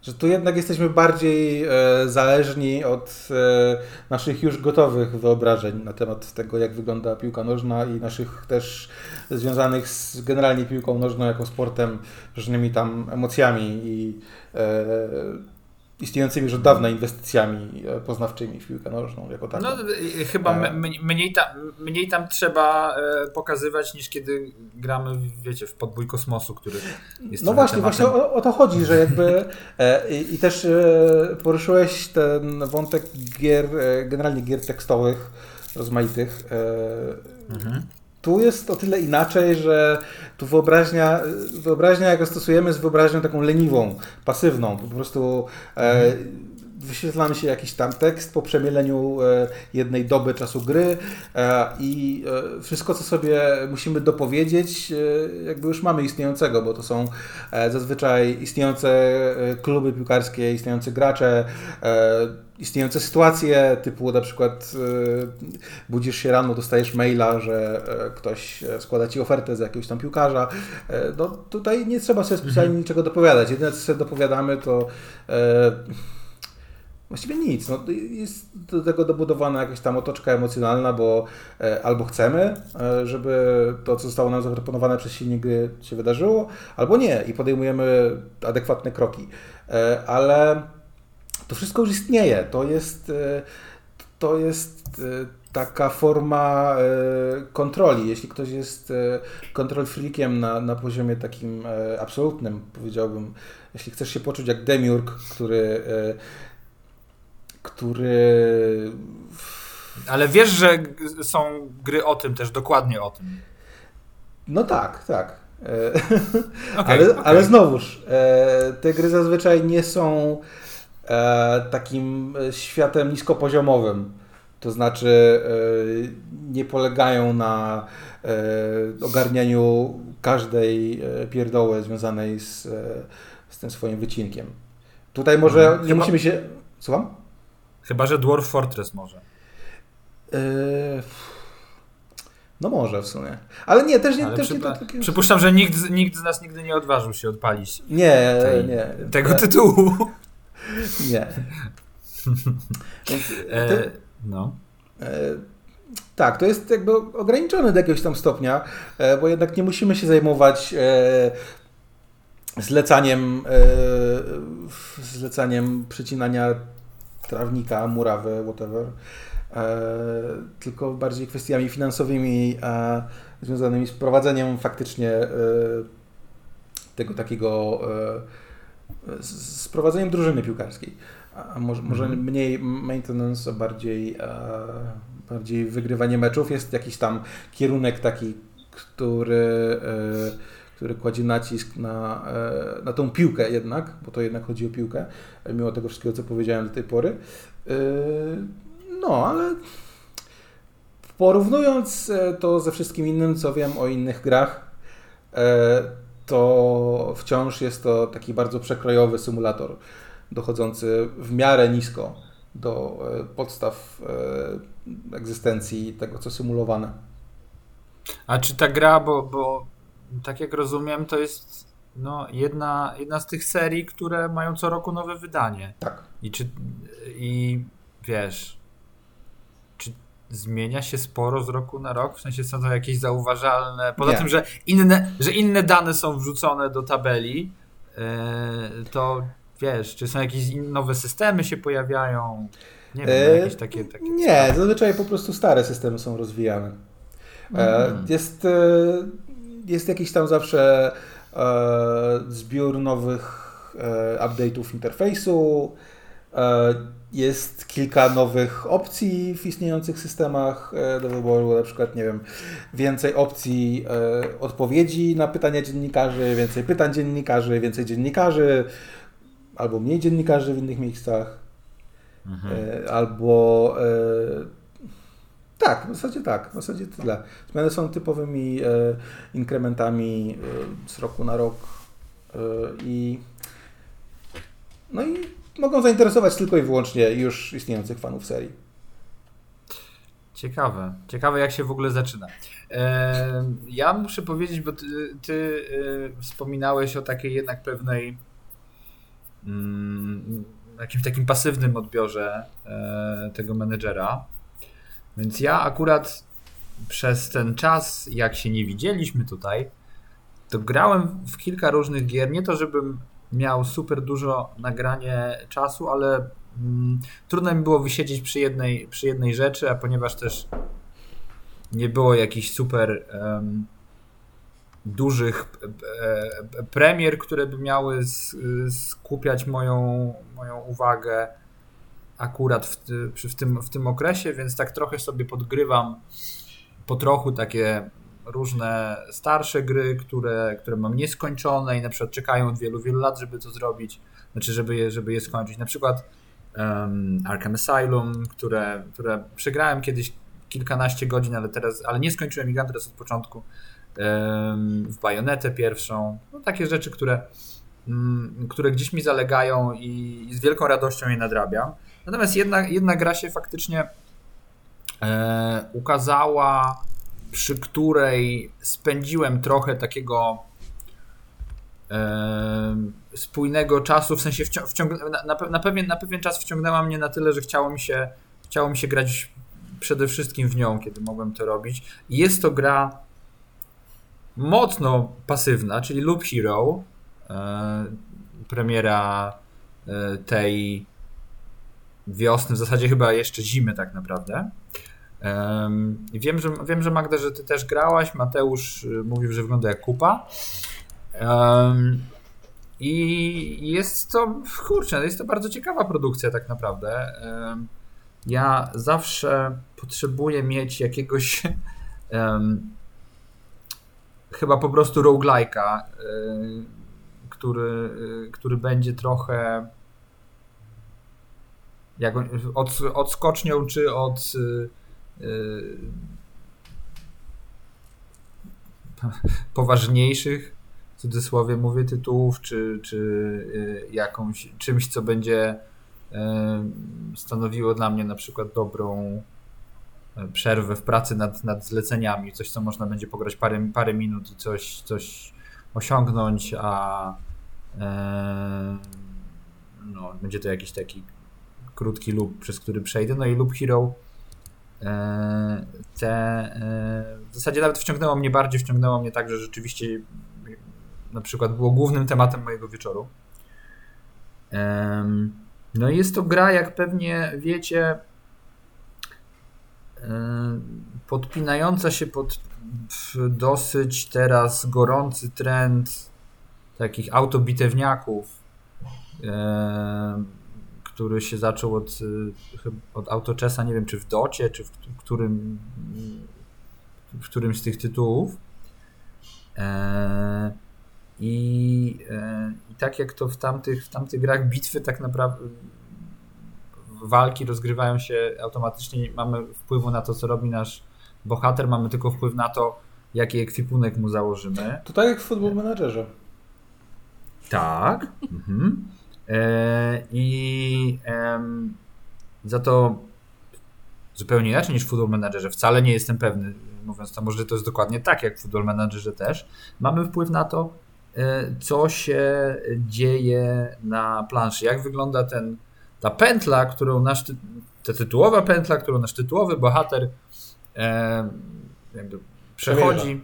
że tu jednak jesteśmy bardziej e, zależni od e, naszych już gotowych wyobrażeń na temat tego, jak wygląda piłka nożna i naszych też związanych z generalnie piłką nożną jako sportem, różnymi tam emocjami i e, istniejącymi już od dawna inwestycjami e, poznawczymi w piłkę nożną jako taką. No chyba e. mniej tam, mniej tam trzeba e, pokazywać niż kiedy gramy, wiecie, w podbój kosmosu, który jest No właśnie, tematem. właśnie o, o, to chodzi, że jakby i, i, też poruszyłeś ten wątek gier, generalnie gier tekstowych rozmaitych. Mhm. Tu jest o tyle inaczej, że tu wyobraźnia, wyobraźnia jaką stosujemy, jest wyobraźnią taką leniwą, pasywną. Po prostu e, wyświetlamy się jakiś tam tekst po przemieleniu e, jednej doby czasu gry e, i e, wszystko, co sobie musimy dopowiedzieć, jakby już mamy istniejącego, bo to są zazwyczaj istniejące kluby piłkarskie, istniejące gracze, istniejące sytuacje, typu na przykład budzisz się rano, dostajesz maila, że ktoś składa ci ofertę za jakiegoś tam piłkarza. No tutaj nie trzeba sobie specjalnie mhm. niczego dopowiadać. Jedyne, co sobie dopowiadamy, to Właściwie nic. No, jest do tego dobudowana jakaś tam otoczka emocjonalna, bo e, albo chcemy, e, żeby to, co zostało nam zaproponowane przez silnik gry się wydarzyło, albo nie i podejmujemy adekwatne kroki. E, ale to wszystko już istnieje. To jest, to jest taka forma kontroli. Jeśli ktoś jest kontrol freakiem na, na poziomie takim absolutnym, powiedziałbym, jeśli chcesz się poczuć jak demiurg, który który. Ale wiesz, że są gry o tym też, dokładnie o tym. No tak, tak. (laughs) Okay, ale, okay. ale znowuż, e, te gry zazwyczaj nie są e, takim światem niskopoziomowym. To znaczy, e, nie polegają na ogarnianiu każdej pierdoły związanej z, z tym swoim wycinkiem. Tutaj może mhm. nie musimy się. Słucham? Chyba, że Dwarf Fortress może. Yy... No może w sumie. Ale nie, też nie, Ale też przypa- nie to takie... Przypuszczam, że nikt, nikt z nas nigdy nie odważył się odpalić nie, tej, nie. tego nie. tytułu. (laughs) Nie. (laughs) Więc, e, no. E, tak, to jest jakby ograniczone do jakiegoś tam stopnia, e, bo jednak nie musimy się zajmować e, zlecaniem, e, zlecaniem przycinania trawnika, murawy, whatever, e, tylko bardziej kwestiami finansowymi e, związanymi z prowadzeniem faktycznie e, tego takiego z prowadzeniem drużyny piłkarskiej. A może, może mhm. mniej maintenance, a bardziej, bardziej wygrywanie meczów. Jest jakiś tam kierunek taki, który, który kładzie nacisk na, na tą piłkę jednak, bo to jednak chodzi o piłkę, mimo tego wszystkiego, co powiedziałem do tej pory. Yy, no, ale porównując e, to ze wszystkim innym, co wiem o innych grach, e, to wciąż jest to taki bardzo przekrojowy symulator, dochodzący w miarę nisko do e, podstaw egzystencji tego, co symulowane. A czy ta gra, bo, bo tak jak rozumiem, to jest no, jedna, jedna z tych serii, które mają co roku nowe wydanie. Tak. I czy i wiesz, czy zmienia się sporo z roku na rok? W sensie są to jakieś zauważalne. Poza Nie. tym, że inne, że inne dane są wrzucone do tabeli, yy, to wiesz, czy są jakieś nowe systemy się pojawiają? Nie wiem, e, jakieś takie. takie nie, zazwyczaj po prostu stare systemy są rozwijane. E, mhm. Jest, jest jakiś tam zawsze E, zbiór nowych e, update'ów interfejsu, e, jest kilka nowych opcji w istniejących systemach do wyboru, na przykład, nie wiem, więcej opcji odpowiedzi na pytania dziennikarzy, więcej pytań dziennikarzy, więcej dziennikarzy, albo mniej dziennikarzy w innych miejscach, mhm. albo tak, w zasadzie tak, w zasadzie tyle. Zmiany są typowymi e, inkrementami e, z roku na rok e, i no i mogą zainteresować tylko i wyłącznie już istniejących fanów serii. Ciekawe. Ciekawe, jak się w ogóle zaczyna. E, ja muszę powiedzieć, bo ty, ty e, wspominałeś o takiej jednak pewnej mm, jakimś takim pasywnym odbiorze e, tego menedżera. Więc ja akurat przez ten czas, jak się nie widzieliśmy tutaj, to grałem w kilka różnych gier. Nie to, żebym miał super dużo nagranie czasu, ale mm, trudno mi było wysiedzieć przy jednej, przy jednej rzeczy, a ponieważ też nie było jakichś super um, dużych e, premier, które by miały skupiać moją, moją uwagę akurat w, w, tym, w tym okresie, więc tak trochę sobie podgrywam po trochu takie różne starsze gry, które, które mam nieskończone i na przykład czekają od wielu, wielu lat, żeby to zrobić, znaczy żeby je, żeby je skończyć. Na przykład um, Arkham Asylum, które, które przegrałem kiedyś kilkanaście godzin, ale teraz, ale nie skończyłem ich teraz od początku. Um, w Bajonetę pierwszą. No, takie rzeczy, które, um, które gdzieś mi zalegają i, i, z wielką radością je nadrabiam. Natomiast jedna, jedna gra się faktycznie e, ukazała, przy której spędziłem trochę takiego spójnego czasu, w sensie wciąg- na, na, na, pewien, na pewien czas wciągnęła mnie na tyle, że chciało mi się, chciało mi się grać przede wszystkim w nią, kiedy mogłem to robić. Jest to gra mocno pasywna, czyli Loop Hero, e, premiera e, tej wiosny, w zasadzie chyba jeszcze zimy tak naprawdę. wiem, że, wiem, że Magda, że ty też grałaś, Mateusz y, mówił, że wygląda jak kupa. I jest to, kurczę, jest to bardzo ciekawa produkcja tak naprawdę. Ja zawsze potrzebuję mieć jakiegoś (laughs) chyba po prostu roguelike'a, który, który będzie trochę jak od, odskocznią czy od (laughs) poważniejszych cudzysłowie mówię tytułów, czy, czy y, jakąś, czymś, co będzie y, stanowiło dla mnie na przykład dobrą y, przerwę w pracy nad, nad zleceniami, coś, co można będzie pograć parę, parę minut i coś, coś osiągnąć, a no, będzie to jakiś taki krótki loop, przez który przejdę. No i Loop Hero te w zasadzie nawet wciągnęło mnie bardziej, wciągnęło mnie tak, że rzeczywiście na przykład było głównym tematem mojego wieczoru. No i jest to gra, jak pewnie wiecie, podpinająca się pod dosyć teraz gorący trend takich autobitewniaków, który się zaczął od, od autoczesa, nie wiem czy w Docie, czy w którym, w którymś z tych tytułów. I, e, I tak jak to w tamtych, w tamtych grach bitwy tak naprawdę walki rozgrywają się automatycznie, mamy wpływu na to, co robi nasz bohater, mamy tylko wpływ na to, jaki ekwipunek mu założymy. To tak jak w Football Managerze. Tak. mhm. E, I za to zupełnie inaczej niż w Football Managerze. Wcale nie jestem pewny, mówiąc to, może to jest dokładnie tak jak w Football Managerze też. Mamy wpływ na to, E, co się dzieje na planszy, jak wygląda ten, ta pętla, którą nasz, ta tytułowa pętla, którą nasz tytułowy bohater e, jakby przechodzi, przemierza,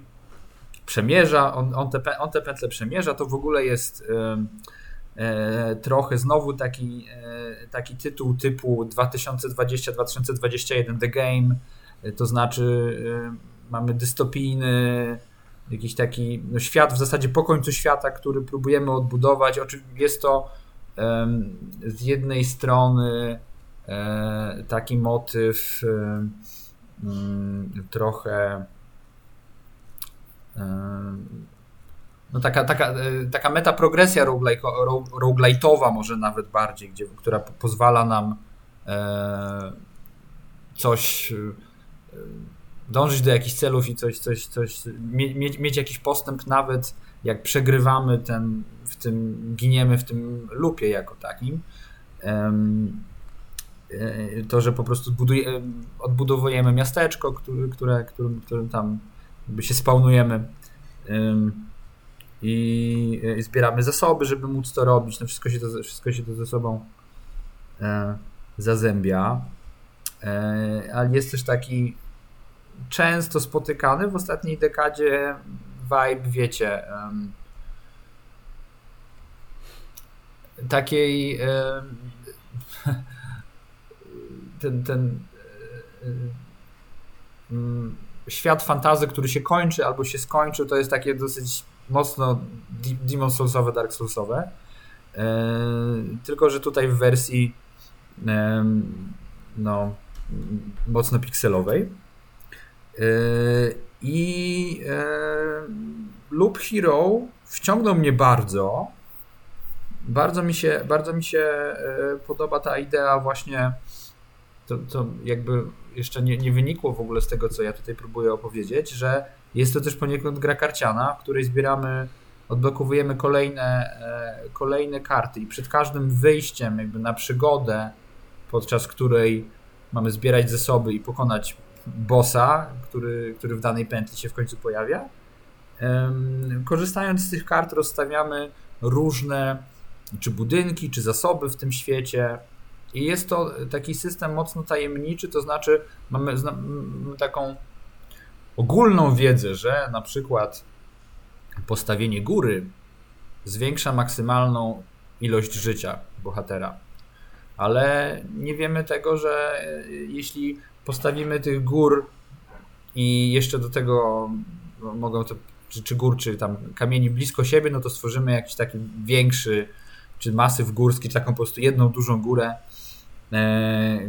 przemierza on, on, te, on te pętle przemierza, to w ogóle jest trochę znowu taki, e, taki tytuł typu 2020-2021 The Game, e, to znaczy mamy dystopijny jakiś taki no, świat w zasadzie po końcu świata, który próbujemy odbudować. Jest to z jednej strony taki motyw trochę no taka, taka, e, taka metaprogresja roguelite'owa może nawet bardziej, gdzie, która pozwala nam e, coś dążyć do jakichś celów i coś, coś, coś mieć, mieć jakiś postęp nawet jak przegrywamy ten, w tym, giniemy w tym lupie jako takim. E, to, że po prostu buduje, odbudowujemy miasteczko, które, które, którym, którym tam się spawnujemy i, i zbieramy zasoby, żeby móc to robić. No wszystko się to, wszystko się to ze sobą e, zazębia. E, ale jest też taki często spotykany w ostatniej dekadzie vibe, wiecie, um, takiej (laughs) ten, ten świat fantazy, który się kończy albo się skończył, to jest takie dosyć mocno Demon Soulsowe, Dark Soulsowe. tylko, że tutaj w wersji no, mocno pikselowej. E, I e, Loop Hero wciągnął mnie bardzo. bardzo mi się, bardzo mi się podoba ta idea właśnie to, to jakby jeszcze nie, nie wynikło w ogóle z tego, co ja tutaj próbuję opowiedzieć, że jest to też poniekąd gra karciana, w której zbieramy, odblokowujemy kolejne, e, kolejne karty i przed każdym wyjściem jakby na przygodę, podczas której mamy zbierać zasoby i pokonać bossa, który, który w danej pętli się w końcu pojawia, korzystając z tych kart rozstawiamy różne czy budynki, czy zasoby w tym świecie, i jest to taki system mocno tajemniczy, to znaczy mamy taką ogólną wiedzę, że na przykład postawienie góry zwiększa maksymalną ilość życia bohatera. Ale nie wiemy tego, że jeśli postawimy tych gór i jeszcze do tego mogą to, czy, czy gór, czy tam kamieni blisko siebie, no to stworzymy jakiś taki większy, czy masyw górski, czy taką po prostu jedną dużą górę, E,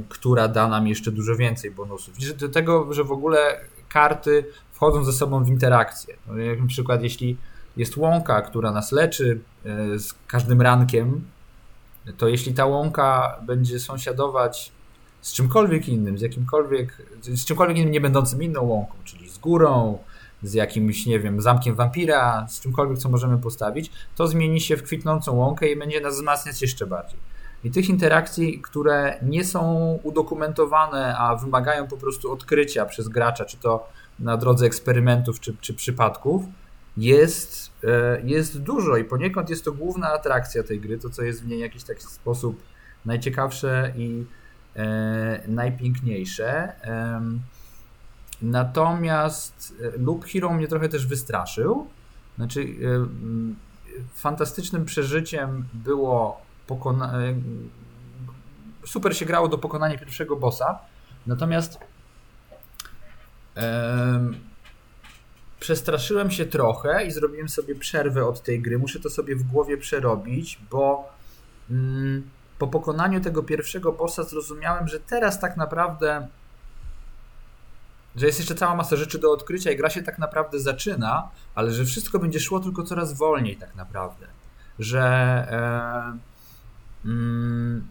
która da nam jeszcze dużo więcej bonusów. Do tego, że w ogóle karty wchodzą ze sobą w interakcję. No, jak na przykład, jeśli jest łąka, która nas leczy e, z każdym rankiem, to jeśli ta łąka będzie sąsiadować z czymkolwiek innym, z jakimkolwiek, z czymkolwiek innym nie będącym inną łąką, czyli z górą, z jakimś, nie wiem, zamkiem wampira, z czymkolwiek, co możemy postawić, to zmieni się w kwitnącą łąkę i będzie nas wzmacniać jeszcze bardziej. I tych interakcji, które nie są udokumentowane, a wymagają po prostu odkrycia przez gracza, czy to na drodze eksperymentów, czy, czy przypadków, jest, e, jest dużo i poniekąd jest to główna atrakcja tej gry, to co jest w niej w jakiś taki sposób najciekawsze i e, najpiękniejsze. E, natomiast Loop Hero mnie trochę też wystraszył. Znaczy, e, fantastycznym przeżyciem było pokona... E, super się grało do pokonania pierwszego bossa, natomiast przestraszyłem się trochę i zrobiłem sobie przerwę od tej gry. Muszę to sobie w głowie przerobić, bo mm, po pokonaniu tego pierwszego bossa zrozumiałem, że teraz tak naprawdę że jest jeszcze cała masa rzeczy do odkrycia i gra się tak naprawdę zaczyna, ale że wszystko będzie szło tylko coraz wolniej tak naprawdę. Że e, Mm.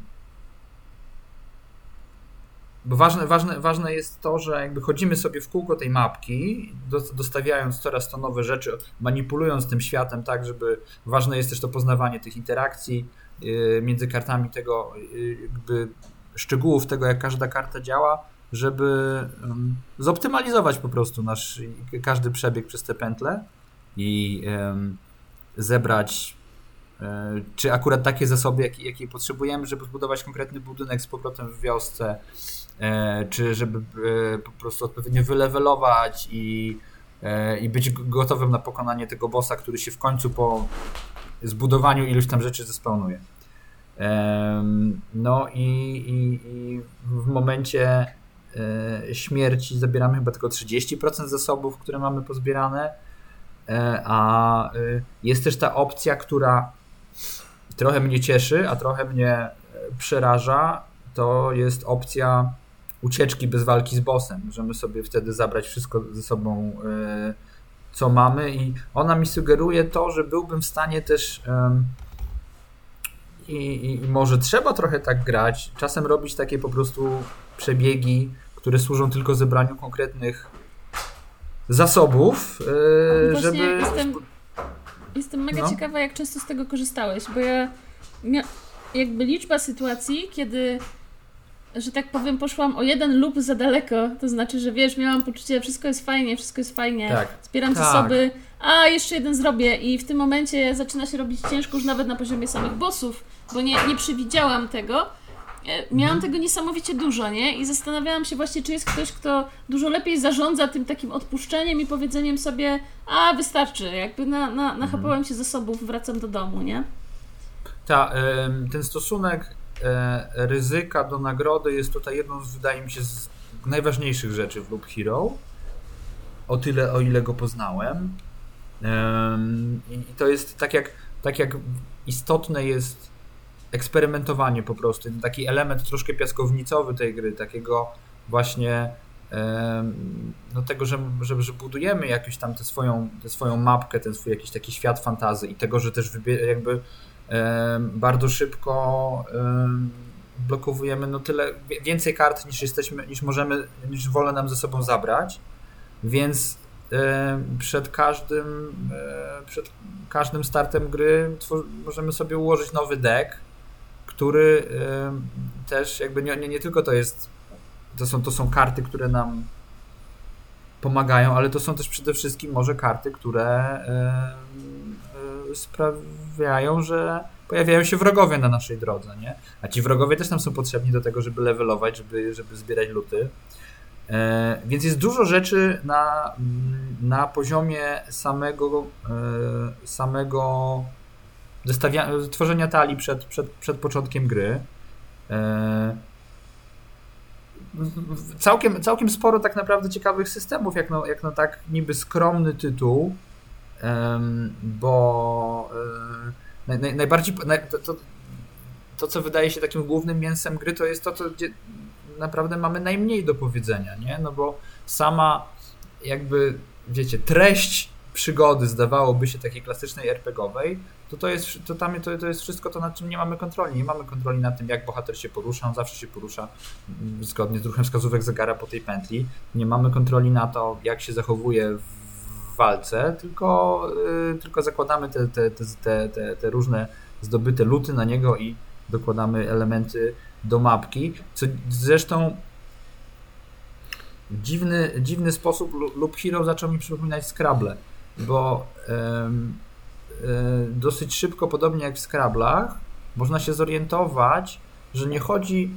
Bo ważne, ważne, ważne jest to, że jakby chodzimy sobie w kółko tej mapki, dostawiając coraz to nowe rzeczy, manipulując tym światem tak, żeby ważne jest też to poznawanie tych interakcji y, między kartami, tego y, jakby szczegółów tego, jak każda karta działa, żeby zoptymalizować po prostu nasz każdy przebieg przez te pętle i zebrać czy akurat takie zasoby, jakie, jakie potrzebujemy, żeby zbudować konkretny budynek z powrotem w wiosce, e, czy żeby e, po prostu odpowiednio wylewelować i, i być gotowym na pokonanie tego bossa, który się w końcu po zbudowaniu iluś tam rzeczy zespełnuje. No i, i, i w momencie śmierci zabieramy chyba tylko 30% zasobów, które mamy pozbierane, a jest też ta opcja, która trochę mnie cieszy, a trochę mnie e, przeraża, to jest opcja ucieczki bez walki z bossem. Możemy sobie wtedy zabrać wszystko ze sobą, e, co mamy, i ona mi sugeruje to, że byłbym w stanie też. I, I, może trzeba trochę tak grać, czasem robić takie po prostu przebiegi, które służą tylko zebraniu konkretnych zasobów, e, żeby. Jestem Jestem mega no. ciekawa, jak często z tego korzystałeś, bo ja jakby liczba sytuacji, kiedy że tak powiem, poszłam o jeden lub za daleko. To znaczy, że wiesz, miałam poczucie, wszystko jest fajnie, wszystko jest fajnie. Tak. Zbieram tak. zasoby, a jeszcze jeden zrobię. I w tym momencie zaczyna się robić ciężko już nawet na poziomie samych bossów, bo nie, nie przewidziałam tego. E, miałam mhm. tego niesamowicie dużo, nie? I zastanawiałam się właśnie, czy jest ktoś, kto dużo lepiej zarządza tym takim odpuszczeniem i powiedzeniem sobie, a wystarczy, jakby na, na, nachapałem mhm. się zasobów, wracam do domu, nie? Tak, ten stosunek e, ryzyka do nagrody jest tutaj jedną z, wydaje mi się, z najważniejszych rzeczy w Loop Hero. O tyle, o ile go poznałem. I to jest tak jak, tak jak istotne jest eksperymentowanie po prostu. Taki element troszkę piaskownicowy tej gry, takiego właśnie no tego, że, że, że budujemy jakąś tam tę swoją, tę swoją mapkę, ten swój jakiś taki świat fantazy i tego, że też jakby bardzo szybko blokowujemy no tyle, więcej kart niż jesteśmy, niż możemy, niż wolno nam ze sobą zabrać, więc przed każdym, przed każdym startem gry możemy sobie ułożyć nowy deck, który też jakby nie, nie, nie tylko to jest, to są, to są karty, które nam pomagają, ale to są też przede wszystkim może karty, które sprawiają, że pojawiają się wrogowie na naszej drodze, nie? A ci wrogowie też nam są potrzebni do tego, żeby levelować, żeby, żeby zbierać luty. E, więc jest dużo rzeczy na, na poziomie samego, e, samego tworzenia talii przed, przed, przed początkiem gry. E, całkiem, całkiem sporo tak naprawdę ciekawych systemów, jak no, jak no tak niby skromny tytuł, bo naj, naj, najbardziej naj, to, to, to, co wydaje się takim głównym mięsem gry, to jest to, co gdzie naprawdę mamy najmniej do powiedzenia, nie? No bo sama jakby, wiecie, treść przygody zdawałoby się takiej klasycznej RPGowej, to to jest, to tam, to, to jest wszystko to, nad czym nie mamy kontroli. Nie mamy kontroli nad tym, jak bohater się porusza, on zawsze się porusza mm, zgodnie z ruchem wskazówek zegara po tej pętli. Nie mamy kontroli na to, jak się zachowuje w walce, tylko, yy, tylko zakładamy te, te, te, te, te różne zdobyte luty na niego i dokładamy elementy do mapki, co zresztą dziwny, dziwny sposób lub Hero zaczął mi przypominać Scrabble, bo dosyć szybko, podobnie jak w Scrabblach, można się zorientować, że nie chodzi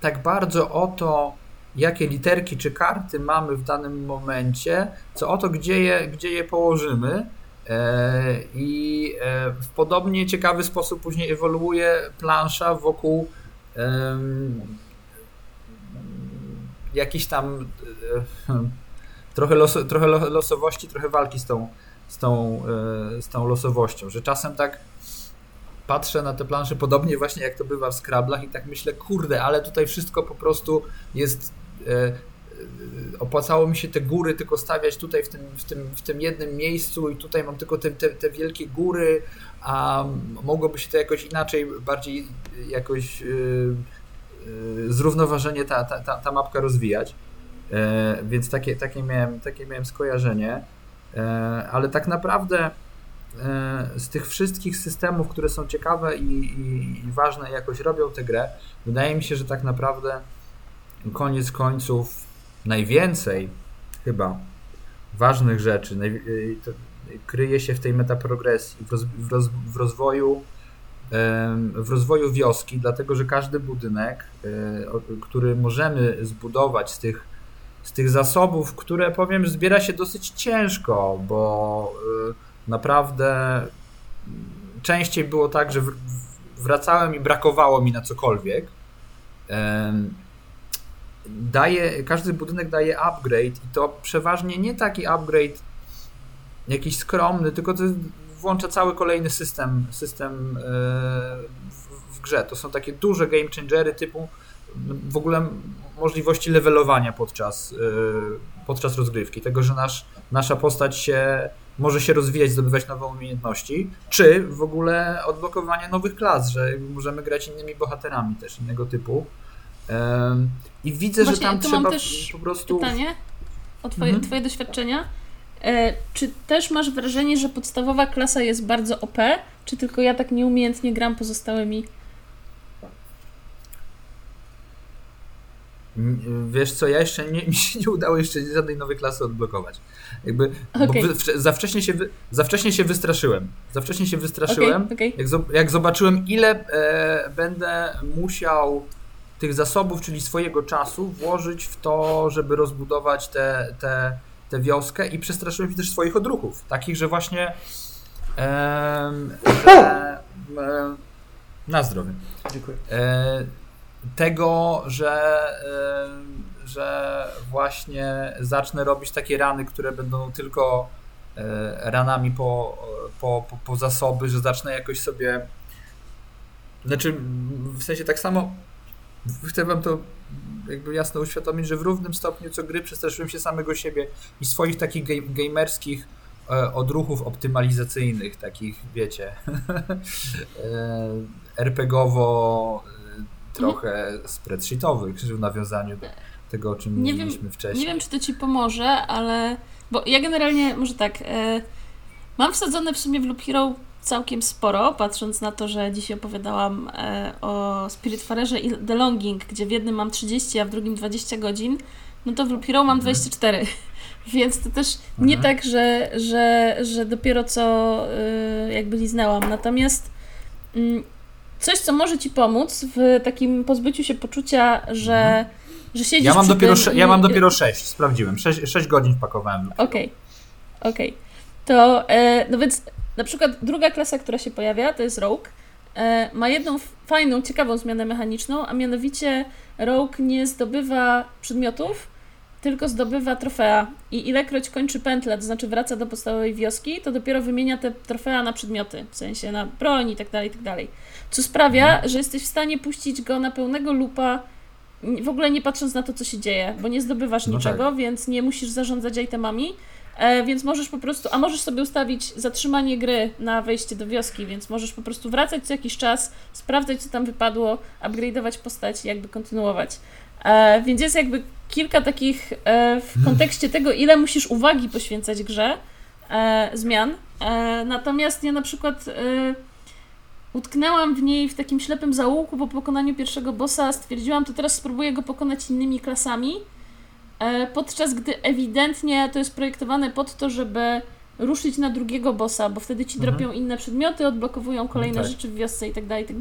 tak bardzo o to, jakie literki czy karty mamy w danym momencie, co o to, gdzie je, gdzie je położymy. E, I e, w podobnie ciekawy sposób później ewoluuje plansza wokół jakiś tam e, trochę, los, trochę losowości, trochę walki z tą, z, tą, e, z tą losowością, że czasem tak patrzę na te plansze podobnie właśnie jak to bywa w Scrabblach i tak myślę, kurde, ale tutaj wszystko po prostu jest e, opłacało mi się te góry tylko stawiać tutaj w tym, w tym, w tym jednym miejscu i tutaj mam tylko te, te, te wielkie góry, a mogłoby się to jakoś inaczej, bardziej jakoś yy, yy, zrównoważenie ta, ta, ta, ta mapka rozwijać. Yy, więc takie, takie, miałem, takie miałem skojarzenie. Ale tak naprawdę z tych wszystkich systemów, które są ciekawe i, i, i ważne, jakoś robią tę grę, wydaje mi się, że tak naprawdę koniec końców najwięcej chyba ważnych rzeczy kryje się w tej metaprogresji, w, roz, w, roz, w rozwoju w rozwoju wioski, dlatego że każdy budynek, e, który możemy zbudować z tych, z tych zasobów, które powiem, zbiera się dosyć ciężko, bo e, naprawdę częściej było tak, że wracałem i brakowało mi na cokolwiek daje, każdy budynek daje upgrade i to przeważnie nie taki upgrade jakiś skromny, tylko to włącza cały kolejny system, system e, w grze. To są takie duże game changery typu w ogóle możliwości levelowania podczas, e, podczas rozgrywki, tego, że nasz, nasza postać się może się rozwijać, zdobywać nowe umiejętności, czy w ogóle odblokowanie nowych klas, że możemy grać innymi bohaterami też innego typu. I widzę, Właśnie, że tam trzeba po prostu. Pytanie o twoje, mhm. twoje doświadczenia. E, czy też masz wrażenie, że podstawowa klasa jest bardzo OP, czy tylko ja tak nieumiejętnie gram pozostałymi? Wiesz co, ja jeszcze nie, (laughs) mi się nie udało jeszcze żadnej nowej klasy odblokować. Jakby, okay. za, wcześnie się, za wcześnie się wystraszyłem. Za wcześnie się wystraszyłem. Okay, okay. Jak, jak, zobaczyłem, ile e, będę musiał tych zasobów, czyli swojego czasu, włożyć w to, żeby rozbudować tę te, te, te wioskę i przestraszyłem się też swoich odruchów. Takich, że właśnie em, że, na zdrowie. Dziękuję. E, tego, że, e, że właśnie zacznę robić takie rany, które będą tylko e, ranami po, po, po, po zasoby, że zacznę jakoś sobie znaczy, w sensie tak samo chcę wam to jakby jasno uświadomić, że w równym stopniu co gry przestraszyłem się samego siebie i swoich takich gamerskich e, odruchów optymalizacyjnych, takich, wiecie, (laughs) RPGowo trochę spreadsheetowych w nawiązaniu do tego, o czym nie mówiliśmy wiem, wcześniej. Nie wiem, czy to Ci pomoże, ale... Bo ja generalnie, może tak, e, mam wsadzone w sumie w Loop Hero całkiem sporo, patrząc na to, że dzisiaj opowiadałam e, o Spiritfarerze i The Longing, gdzie w jednym mam 30, a w drugim 20 godzin, no to w Loop Hero mam 24. Mhm. (laughs) Więc to też mhm. nie tak, że, że, że dopiero co y, jakby liznęłam. Natomiast y, coś, co może Ci pomóc w takim pozbyciu się poczucia, że, mhm. że siedzisz ja mam, dopiero tym, ja mam dopiero 6, sprawdziłem. 6, 6 godzin wpakowałem. Okej, okay. okej. Okay. To, e, no więc na przykład druga klasa, która się pojawia, to jest Rogue. E, ma jedną fajną, ciekawą zmianę mechaniczną, a mianowicie Rogue nie zdobywa przedmiotów, tylko zdobywa trofea. I ilekroć kończy pętlę, to znaczy wraca do podstawowej wioski, to dopiero wymienia te trofea na przedmioty, w sensie na broń i tak dalej, i tak dalej. Co sprawia, że jesteś w stanie puścić go na pełnego lupa, w ogóle nie patrząc na to, co się dzieje, bo nie zdobywasz no niczego, tak. więc nie musisz zarządzać itemami E, więc możesz po prostu, a możesz sobie ustawić zatrzymanie gry na wejście do wioski, więc możesz po prostu wracać co jakiś czas, sprawdzać co tam wypadło, upgrade'ować postać i jakby kontynuować. E, więc jest jakby kilka takich e, w kontekście tego, ile musisz uwagi poświęcać grze, e, zmian. E, natomiast ja na przykład e, utknęłam w niej w takim ślepym zaułku po pokonaniu pierwszego bossa, stwierdziłam, to teraz spróbuję go pokonać innymi klasami E, podczas gdy ewidentnie to jest projektowane pod to, żeby ruszyć na drugiego bossa, bo wtedy ci mhm. dropią inne przedmioty, odblokowują kolejne tak. rzeczy w wiosce i tak dalej, i tak.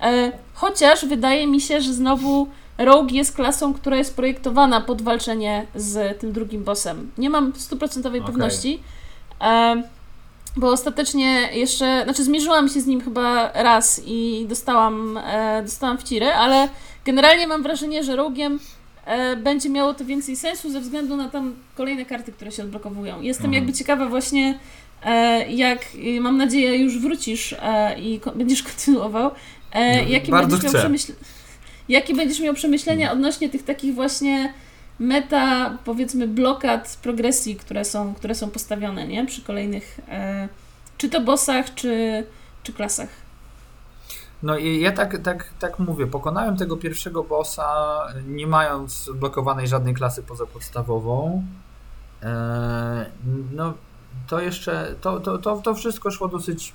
E, chociaż wydaje mi się, że znowu Rogue jest klasą, która jest projektowana pod walczenie z tym drugim bossem. Nie mam stuprocentowej okay. pewności, e, bo ostatecznie jeszcze, znaczy zmierzyłam się z nim chyba raz i dostałam, dostałam wciry, ale generalnie mam wrażenie, że Rogue'iem E, będzie miało to więcej sensu ze względu na tam kolejne karty, które się odblokowują. Jestem mhm. jakby ciekawa właśnie, e, jak mam nadzieję już wrócisz e, i będziesz (laughs) kontynuował. No, jakie Bardzo będziesz miał przemyśle... Jakie będziesz miał przemyślenia odnośnie tych takich właśnie meta, powiedzmy, blokad progresji, które są, które są postawione, nie? Przy kolejnych, czy to bossach, czy, czy klasach. No i ja tak, tak, tak mówię, pokonałem tego pierwszego bossa, nie mając blokowanej żadnej klasy poza podstawową. Eee, no to jeszcze, to, to, to, to wszystko szło dosyć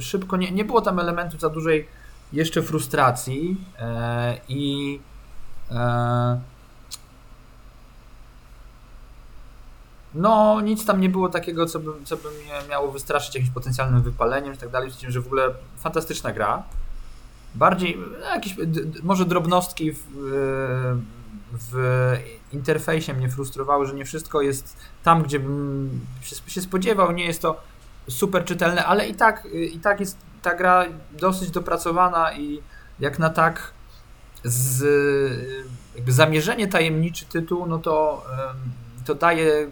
szybko, nie, nie było tam elementu za dużej jeszcze frustracji eee, i eee, No, nic tam nie było takiego, co by, co by mnie miało wystraszyć jakimś potencjalnym wypaleniem i tak dalej. Z tym, że w ogóle fantastyczna gra. Bardziej no, jakieś, może drobnostki w, w interfejsie mnie frustrowały, że nie wszystko jest tam, gdzie bym się spodziewał. Nie jest to super czytelne, ale i tak, i tak jest ta gra dosyć dopracowana i jak na tak z jakby zamierzenie tajemniczy tytuł, no to, to daje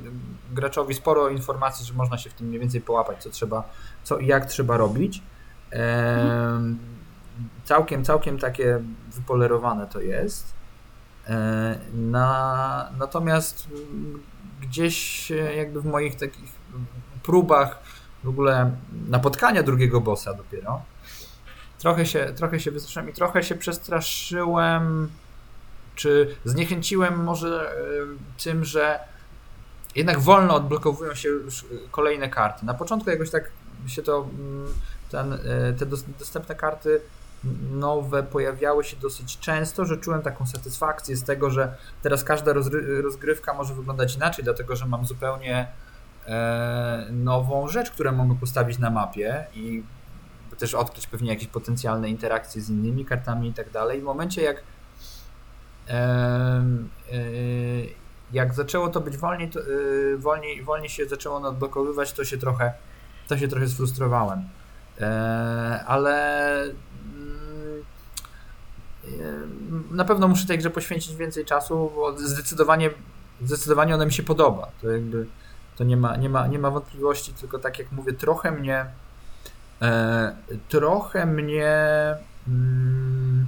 graczowi sporo informacji, że można się w tym mniej więcej połapać, co trzeba, co i jak trzeba robić. Całkiem, całkiem takie wypolerowane to jest. E, na, natomiast gdzieś jakby w moich takich próbach w ogóle napotkania drugiego bossa dopiero trochę się, trochę się wystraszyłem i trochę się przestraszyłem, czy zniechęciłem może tym, że jednak wolno odblokowują się już kolejne karty. Na początku jakoś tak się to, mm, ten, e, te dostępne karty nowe pojawiały się dosyć często, że czułem taką satysfakcję z tego, że teraz każda rozgrywka może wyglądać inaczej, dlatego że mam zupełnie e, nową rzecz, którą mogę postawić na mapie i też odkryć pewnie jakieś potencjalne interakcje z innymi kartami i tak dalej. W momencie jak e, jak zaczęło to być wolniej, to, yy, wolniej, wolniej się zaczęło odblokowywać, to się trochę, to się trochę sfrustrowałem. Yy, ale yy, na pewno muszę tej grze poświęcić więcej czasu, bo zdecydowanie, zdecydowanie ona mi się podoba. To jakby to nie ma, nie ma, nie ma wątpliwości, tylko tak jak mówię, trochę mnie e, trochę mnie mm,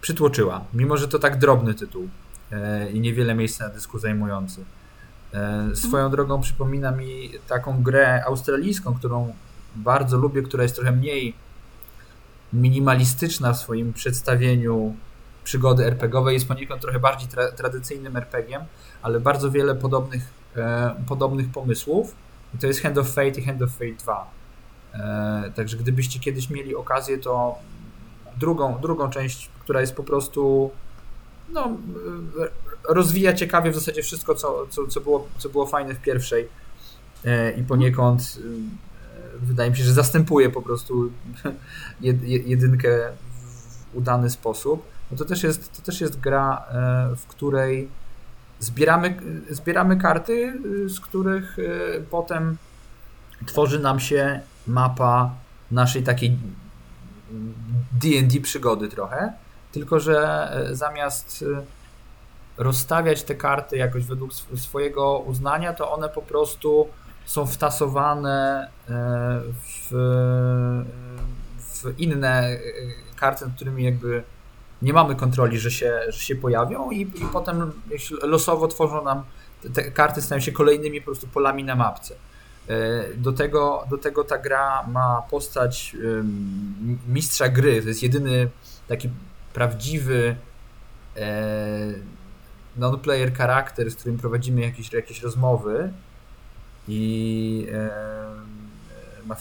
przytłoczyła, mimo że to tak drobny tytuł. E, i niewiele miejsca na dysku zajmujący. Swoją drogą przypomina mi taką grę australijską, którą bardzo lubię, która jest trochę mniej minimalistyczna w swoim przedstawieniu przygody RPGowej, jest poniekąd trochę bardziej tra tradycyjnym RPGiem, ale bardzo wiele podobnych, e, podobnych pomysłów. I to jest Hand of Fate i Hand of Fate 2. E, także gdybyście kiedyś mieli okazję, to drugą, drugą część, która jest po prostu no, e, rozwija ciekawie w zasadzie wszystko, co, co, co, było, co było fajne w pierwszej e, i poniekąd e, wydaje mi się, że zastępuje po prostu (laughs) jedynkę w udany sposób. No to, też jest, to też jest gra, w której zbieramy, zbieramy karty, z których potem tworzy nam się mapa naszej takiej D&D przygody trochę, tylko że e, zamiast e, rozstawiać te karty jakoś według swojego uznania, to one po prostu są wtasowane e, w, w inne karty, nad którymi jakby nie mamy kontroli, że się, że się pojawią i, i potem losowo tworzą nam, te karty stają się kolejnymi po prostu polami na mapce. Do tego, do tego ta gra ma postać mistrza gry. To jest jedyny taki prawdziwy e, non-player charakter, z którym prowadzimy jakieś, jakieś rozmowy i e, ma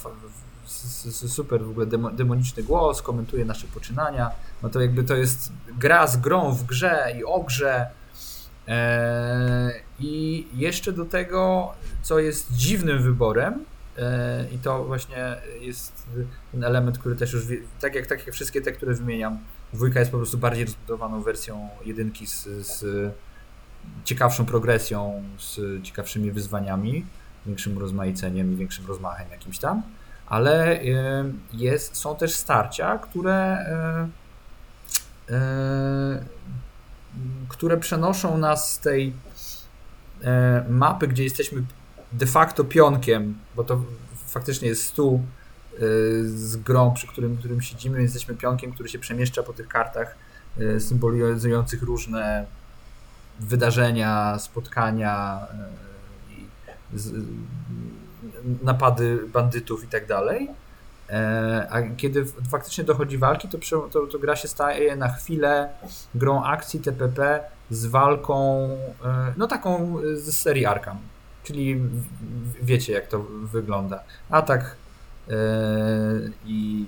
super w ogóle demoniczny głos, komentuje nasze poczynania. No to jakby to jest gra z grą w grze i o grze E, I jeszcze do tego, co jest dziwnym wyborem, i to właśnie jest ten element, który też już, tak jak, tak jak wszystkie te, które wymieniam, dwójka jest po prostu bardziej rozbudowaną wersją jedynki z, z ciekawszą progresją, z ciekawszymi wyzwaniami, większym rozmaiceniem i większym rozmachem jakimś tam, ale e, jest, są też starcia, które które przenoszą nas z tej e, mapy, gdzie jesteśmy de facto pionkiem, bo to faktycznie jest stół e, z grą, przy którym, którym siedzimy, jesteśmy pionkiem, który się przemieszcza po tych kartach e, symbolizujących różne wydarzenia, spotkania, napady bandytów i tak dalej. E, a kiedy faktycznie dochodzi walki, to, to, to, gra się staje na chwilę grą akcji TPP z walką, e, no taką z serii Arkham. Czyli wiecie, jak to wygląda. Atak e, i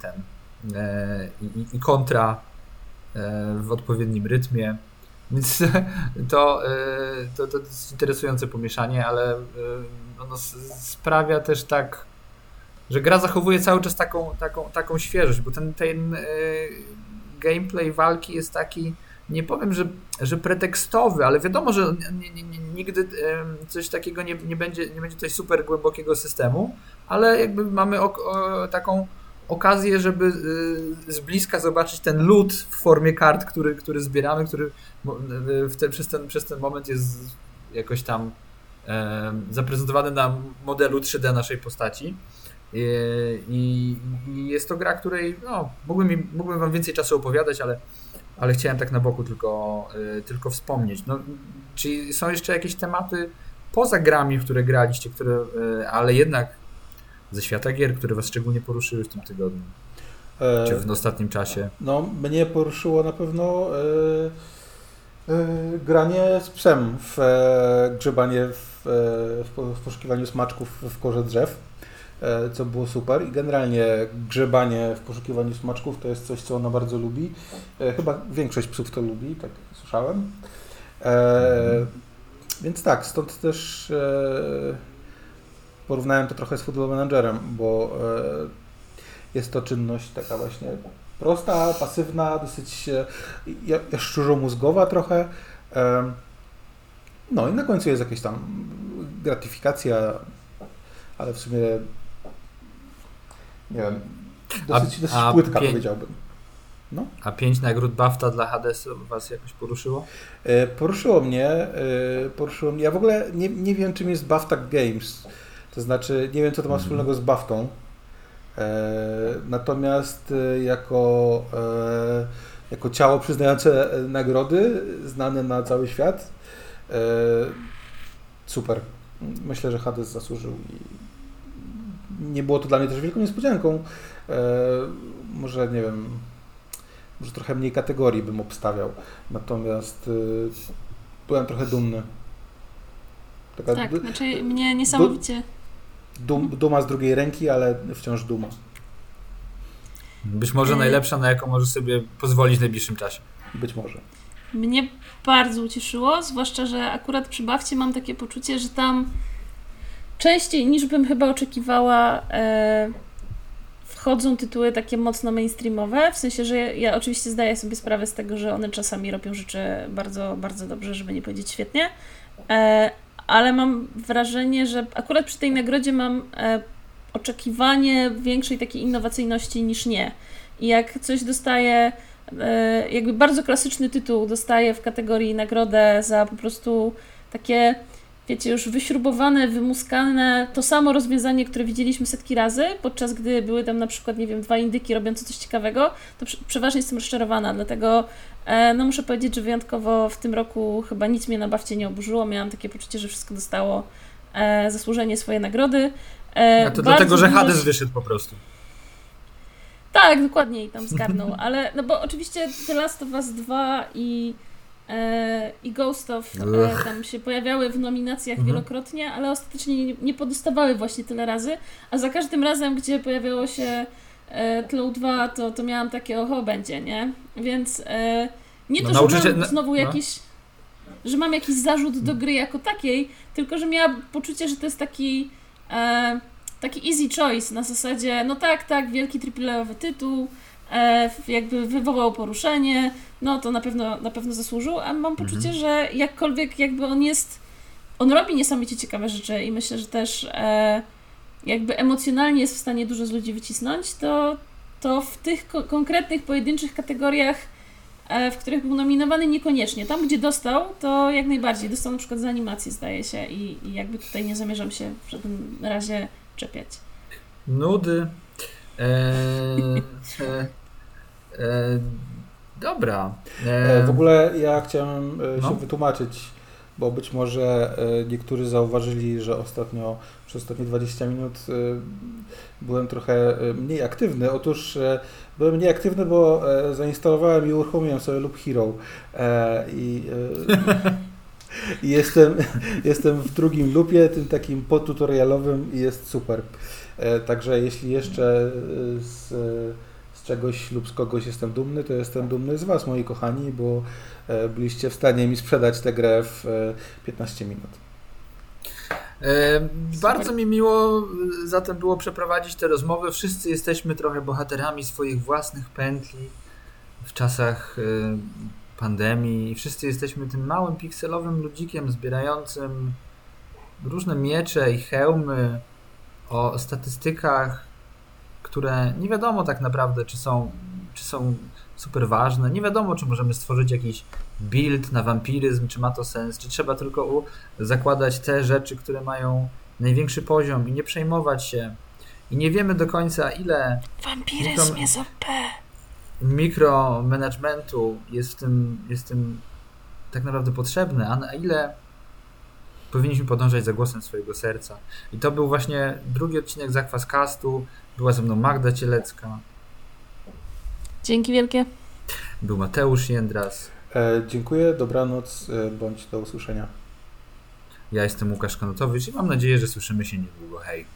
ten i, i kontra w odpowiednim rytmie. Więc (laughs) to, to, to jest interesujące pomieszanie, ale ono sprawia też tak że gra zachowuje cały czas taką, taką, taką świeżość, bo ten, ten e, gameplay walki jest taki, nie powiem, że, że pretekstowy, ale wiadomo, że nigdy e, coś takiego nie, nie, będzie, nie będzie tutaj super głębokiego systemu, ale jakby mamy o, o, taką okazję, żeby e, z bliska zobaczyć ten lód w formie kart, który, który zbieramy, który te, przez, ten, przez ten moment jest jakoś tam e, zaprezentowany na modelu 3D naszej postaci. I, I, jest to gra, której no, mógłbym, mógłbym wam więcej czasu opowiadać, ale, ale chciałem tak na boku tylko, y, tylko wspomnieć. No, czy są jeszcze jakieś tematy poza grami, w które graliście, które, y, ale jednak ze świata gier, które was szczególnie poruszyły w tym tygodniu? E, czy w ostatnim czasie? No, mnie poruszyło na pewno e, e, granie z psem w e, grzebanie w, e, w poszukiwaniu smaczków w korze drzew. E, co było super i generalnie grzebanie w poszukiwaniu smaczków to jest coś, co ona bardzo lubi. Chyba większość psów to lubi, tak słyszałem. E, więc tak, stąd też porównałem to trochę z Football Managerem, bo e, jest to czynność taka właśnie prosta, pasywna, dosyć e, mózgowa trochę. No i na końcu jest jakaś tam gratyfikacja, ale w sumie nie wiem, dosyć, a, dosyć a płytka pię... powiedziałbym. No. A pięć nagród BAFTA dla Hadesu Was jakoś poruszyło? E, poruszyło mnie, e, poruszyło mnie. Ja w ogóle nie, nie wiem, czym jest BAFTA Games. To znaczy, nie wiem, co to ma mhm. wspólnego z BAFTą. E, natomiast e, jako, e, jako ciało przyznające nagrody, znane na cały świat, e, super. Myślę, że Hades zasłużył i nie było to dla mnie też wielką niespodzianką. E, może, nie wiem, może trochę mniej kategorii bym obstawiał. Natomiast y, byłem trochę dumny. Taka tak, znaczy mnie niesamowicie... Dum, duma z drugiej ręki, ale wciąż duma. Być może y- najlepsza, na jaką możesz sobie pozwolić w najbliższym czasie. Być może. Mnie bardzo ucieszyło, zwłaszcza, że akurat przy Bawcie mam takie poczucie, że tam częściej niż bym chyba oczekiwała e, wchodzą tytuły takie mocno mainstreamowe, w sensie, że ja, ja, oczywiście zdaję sobie sprawę z tego, że one czasami robią rzeczy bardzo, bardzo dobrze, żeby nie powiedzieć świetnie, e, ale mam wrażenie, że akurat przy tej nagrodzie mam e, oczekiwanie większej takiej innowacyjności niż nie. I jak coś dostaje, e, jakby bardzo klasyczny tytuł dostaje w kategorii nagrodę za po prostu takie wiecie, już wyśrubowane, wymuskane, to samo rozwiązanie, które widzieliśmy setki razy, podczas gdy były tam na przykład, nie wiem, dwa indyki robiące coś ciekawego, to przeważnie jestem rozczarowana, dlatego e, no muszę powiedzieć, że wyjątkowo w tym roku chyba nic mnie na bawcie nie oburzyło, miałam takie poczucie, że wszystko dostało e, zasłużenie swoje nagrody. E, no to dlatego, że Hades wyszedł po prostu. Tak, dokładnie i tam zgarnął, (laughs) ale no bo oczywiście The Last of Us 2 i i Ghost of e, tam się pojawiały w nominacjach mhm. wielokrotnie, ale ostatecznie nie, nie podostawały właśnie tyle razy, a za każdym razem, gdzie pojawiało się e, Tlow 2, to, to miałam takie oho, będzie, nie? Więc e, nie no, to, nauczycie... że mam znowu no. jakiś że mam jakiś zarzut do gry jako takiej, tylko że miałam poczucie, że to jest taki e, taki easy choice na zasadzie, no tak, tak, wielki AAA-owy tytuł, e, jakby wywołał poruszenie, no to na pewno, na pewno zasłużył, a mam poczucie, mhm. że jakkolwiek jakby on jest, on robi niesamowicie ciekawe rzeczy i myślę, że też e, jakby emocjonalnie jest w stanie dużo z ludzi wycisnąć, to, to w tych ko konkretnych, pojedynczych kategoriach, e, w których był nominowany niekoniecznie. Tam, gdzie dostał, to jak najbardziej. Dostał na przykład za animację, zdaje się, i, i jakby tutaj nie zamierzam się w żadnym razie czepiać. Nudy. E, e, dobra. E, w ogóle ja chciałem no. się wytłumaczyć, bo być może niektórzy zauważyli, że ostatnio, przez ostatnie 20 minut byłem trochę mniej aktywny. Otóż byłem mniej aktywny, bo zainstalowałem i uruchomiłem sobie Loop Hero. (laughs) I, jestem, (laughs) jestem w drugim loopie, tym takim potutorialowym i jest super. E, także jeśli jeszcze e, z, z czegoś lub z kogoś jestem dumny, to jestem dumny z Was, moi kochani, bo e, byliście w stanie mi sprzedać tę grę w 15 minut. bardzo mi miło zatem było przeprowadzić tę rozmowę. Wszyscy jesteśmy trochę bohaterami swoich własnych pętli w czasach pandemii. Wszyscy jesteśmy tym małym pikselowym ludzikiem zbierającym różne miecze i hełmy, o statystykach, które nie wiadomo tak naprawdę, czy są, czy są super ważne. Nie wiadomo, czy możemy stworzyć jakiś build na wampiryzm, czy ma to sens, czy trzeba tylko zakładać te rzeczy, które mają największy poziom i nie przejmować się. I nie wiemy do końca, ile. Wampiryzm mikro, jest OP. Mikromanagementu jest w tym, jest w tym tak naprawdę potrzebne, a na ile powinniśmy podążać za głosem swojego serca. I to był właśnie drugi odcinek Zakwas Castu. Była ze mną Magda Cielecka. Dzięki wielkie. Był Mateusz Jędras. E, dziękuję, dobranoc, e, bądź do usłyszenia. Ja jestem Łukasz Kanotowicz i mam nadzieję, że słyszymy się niedługo. Hej.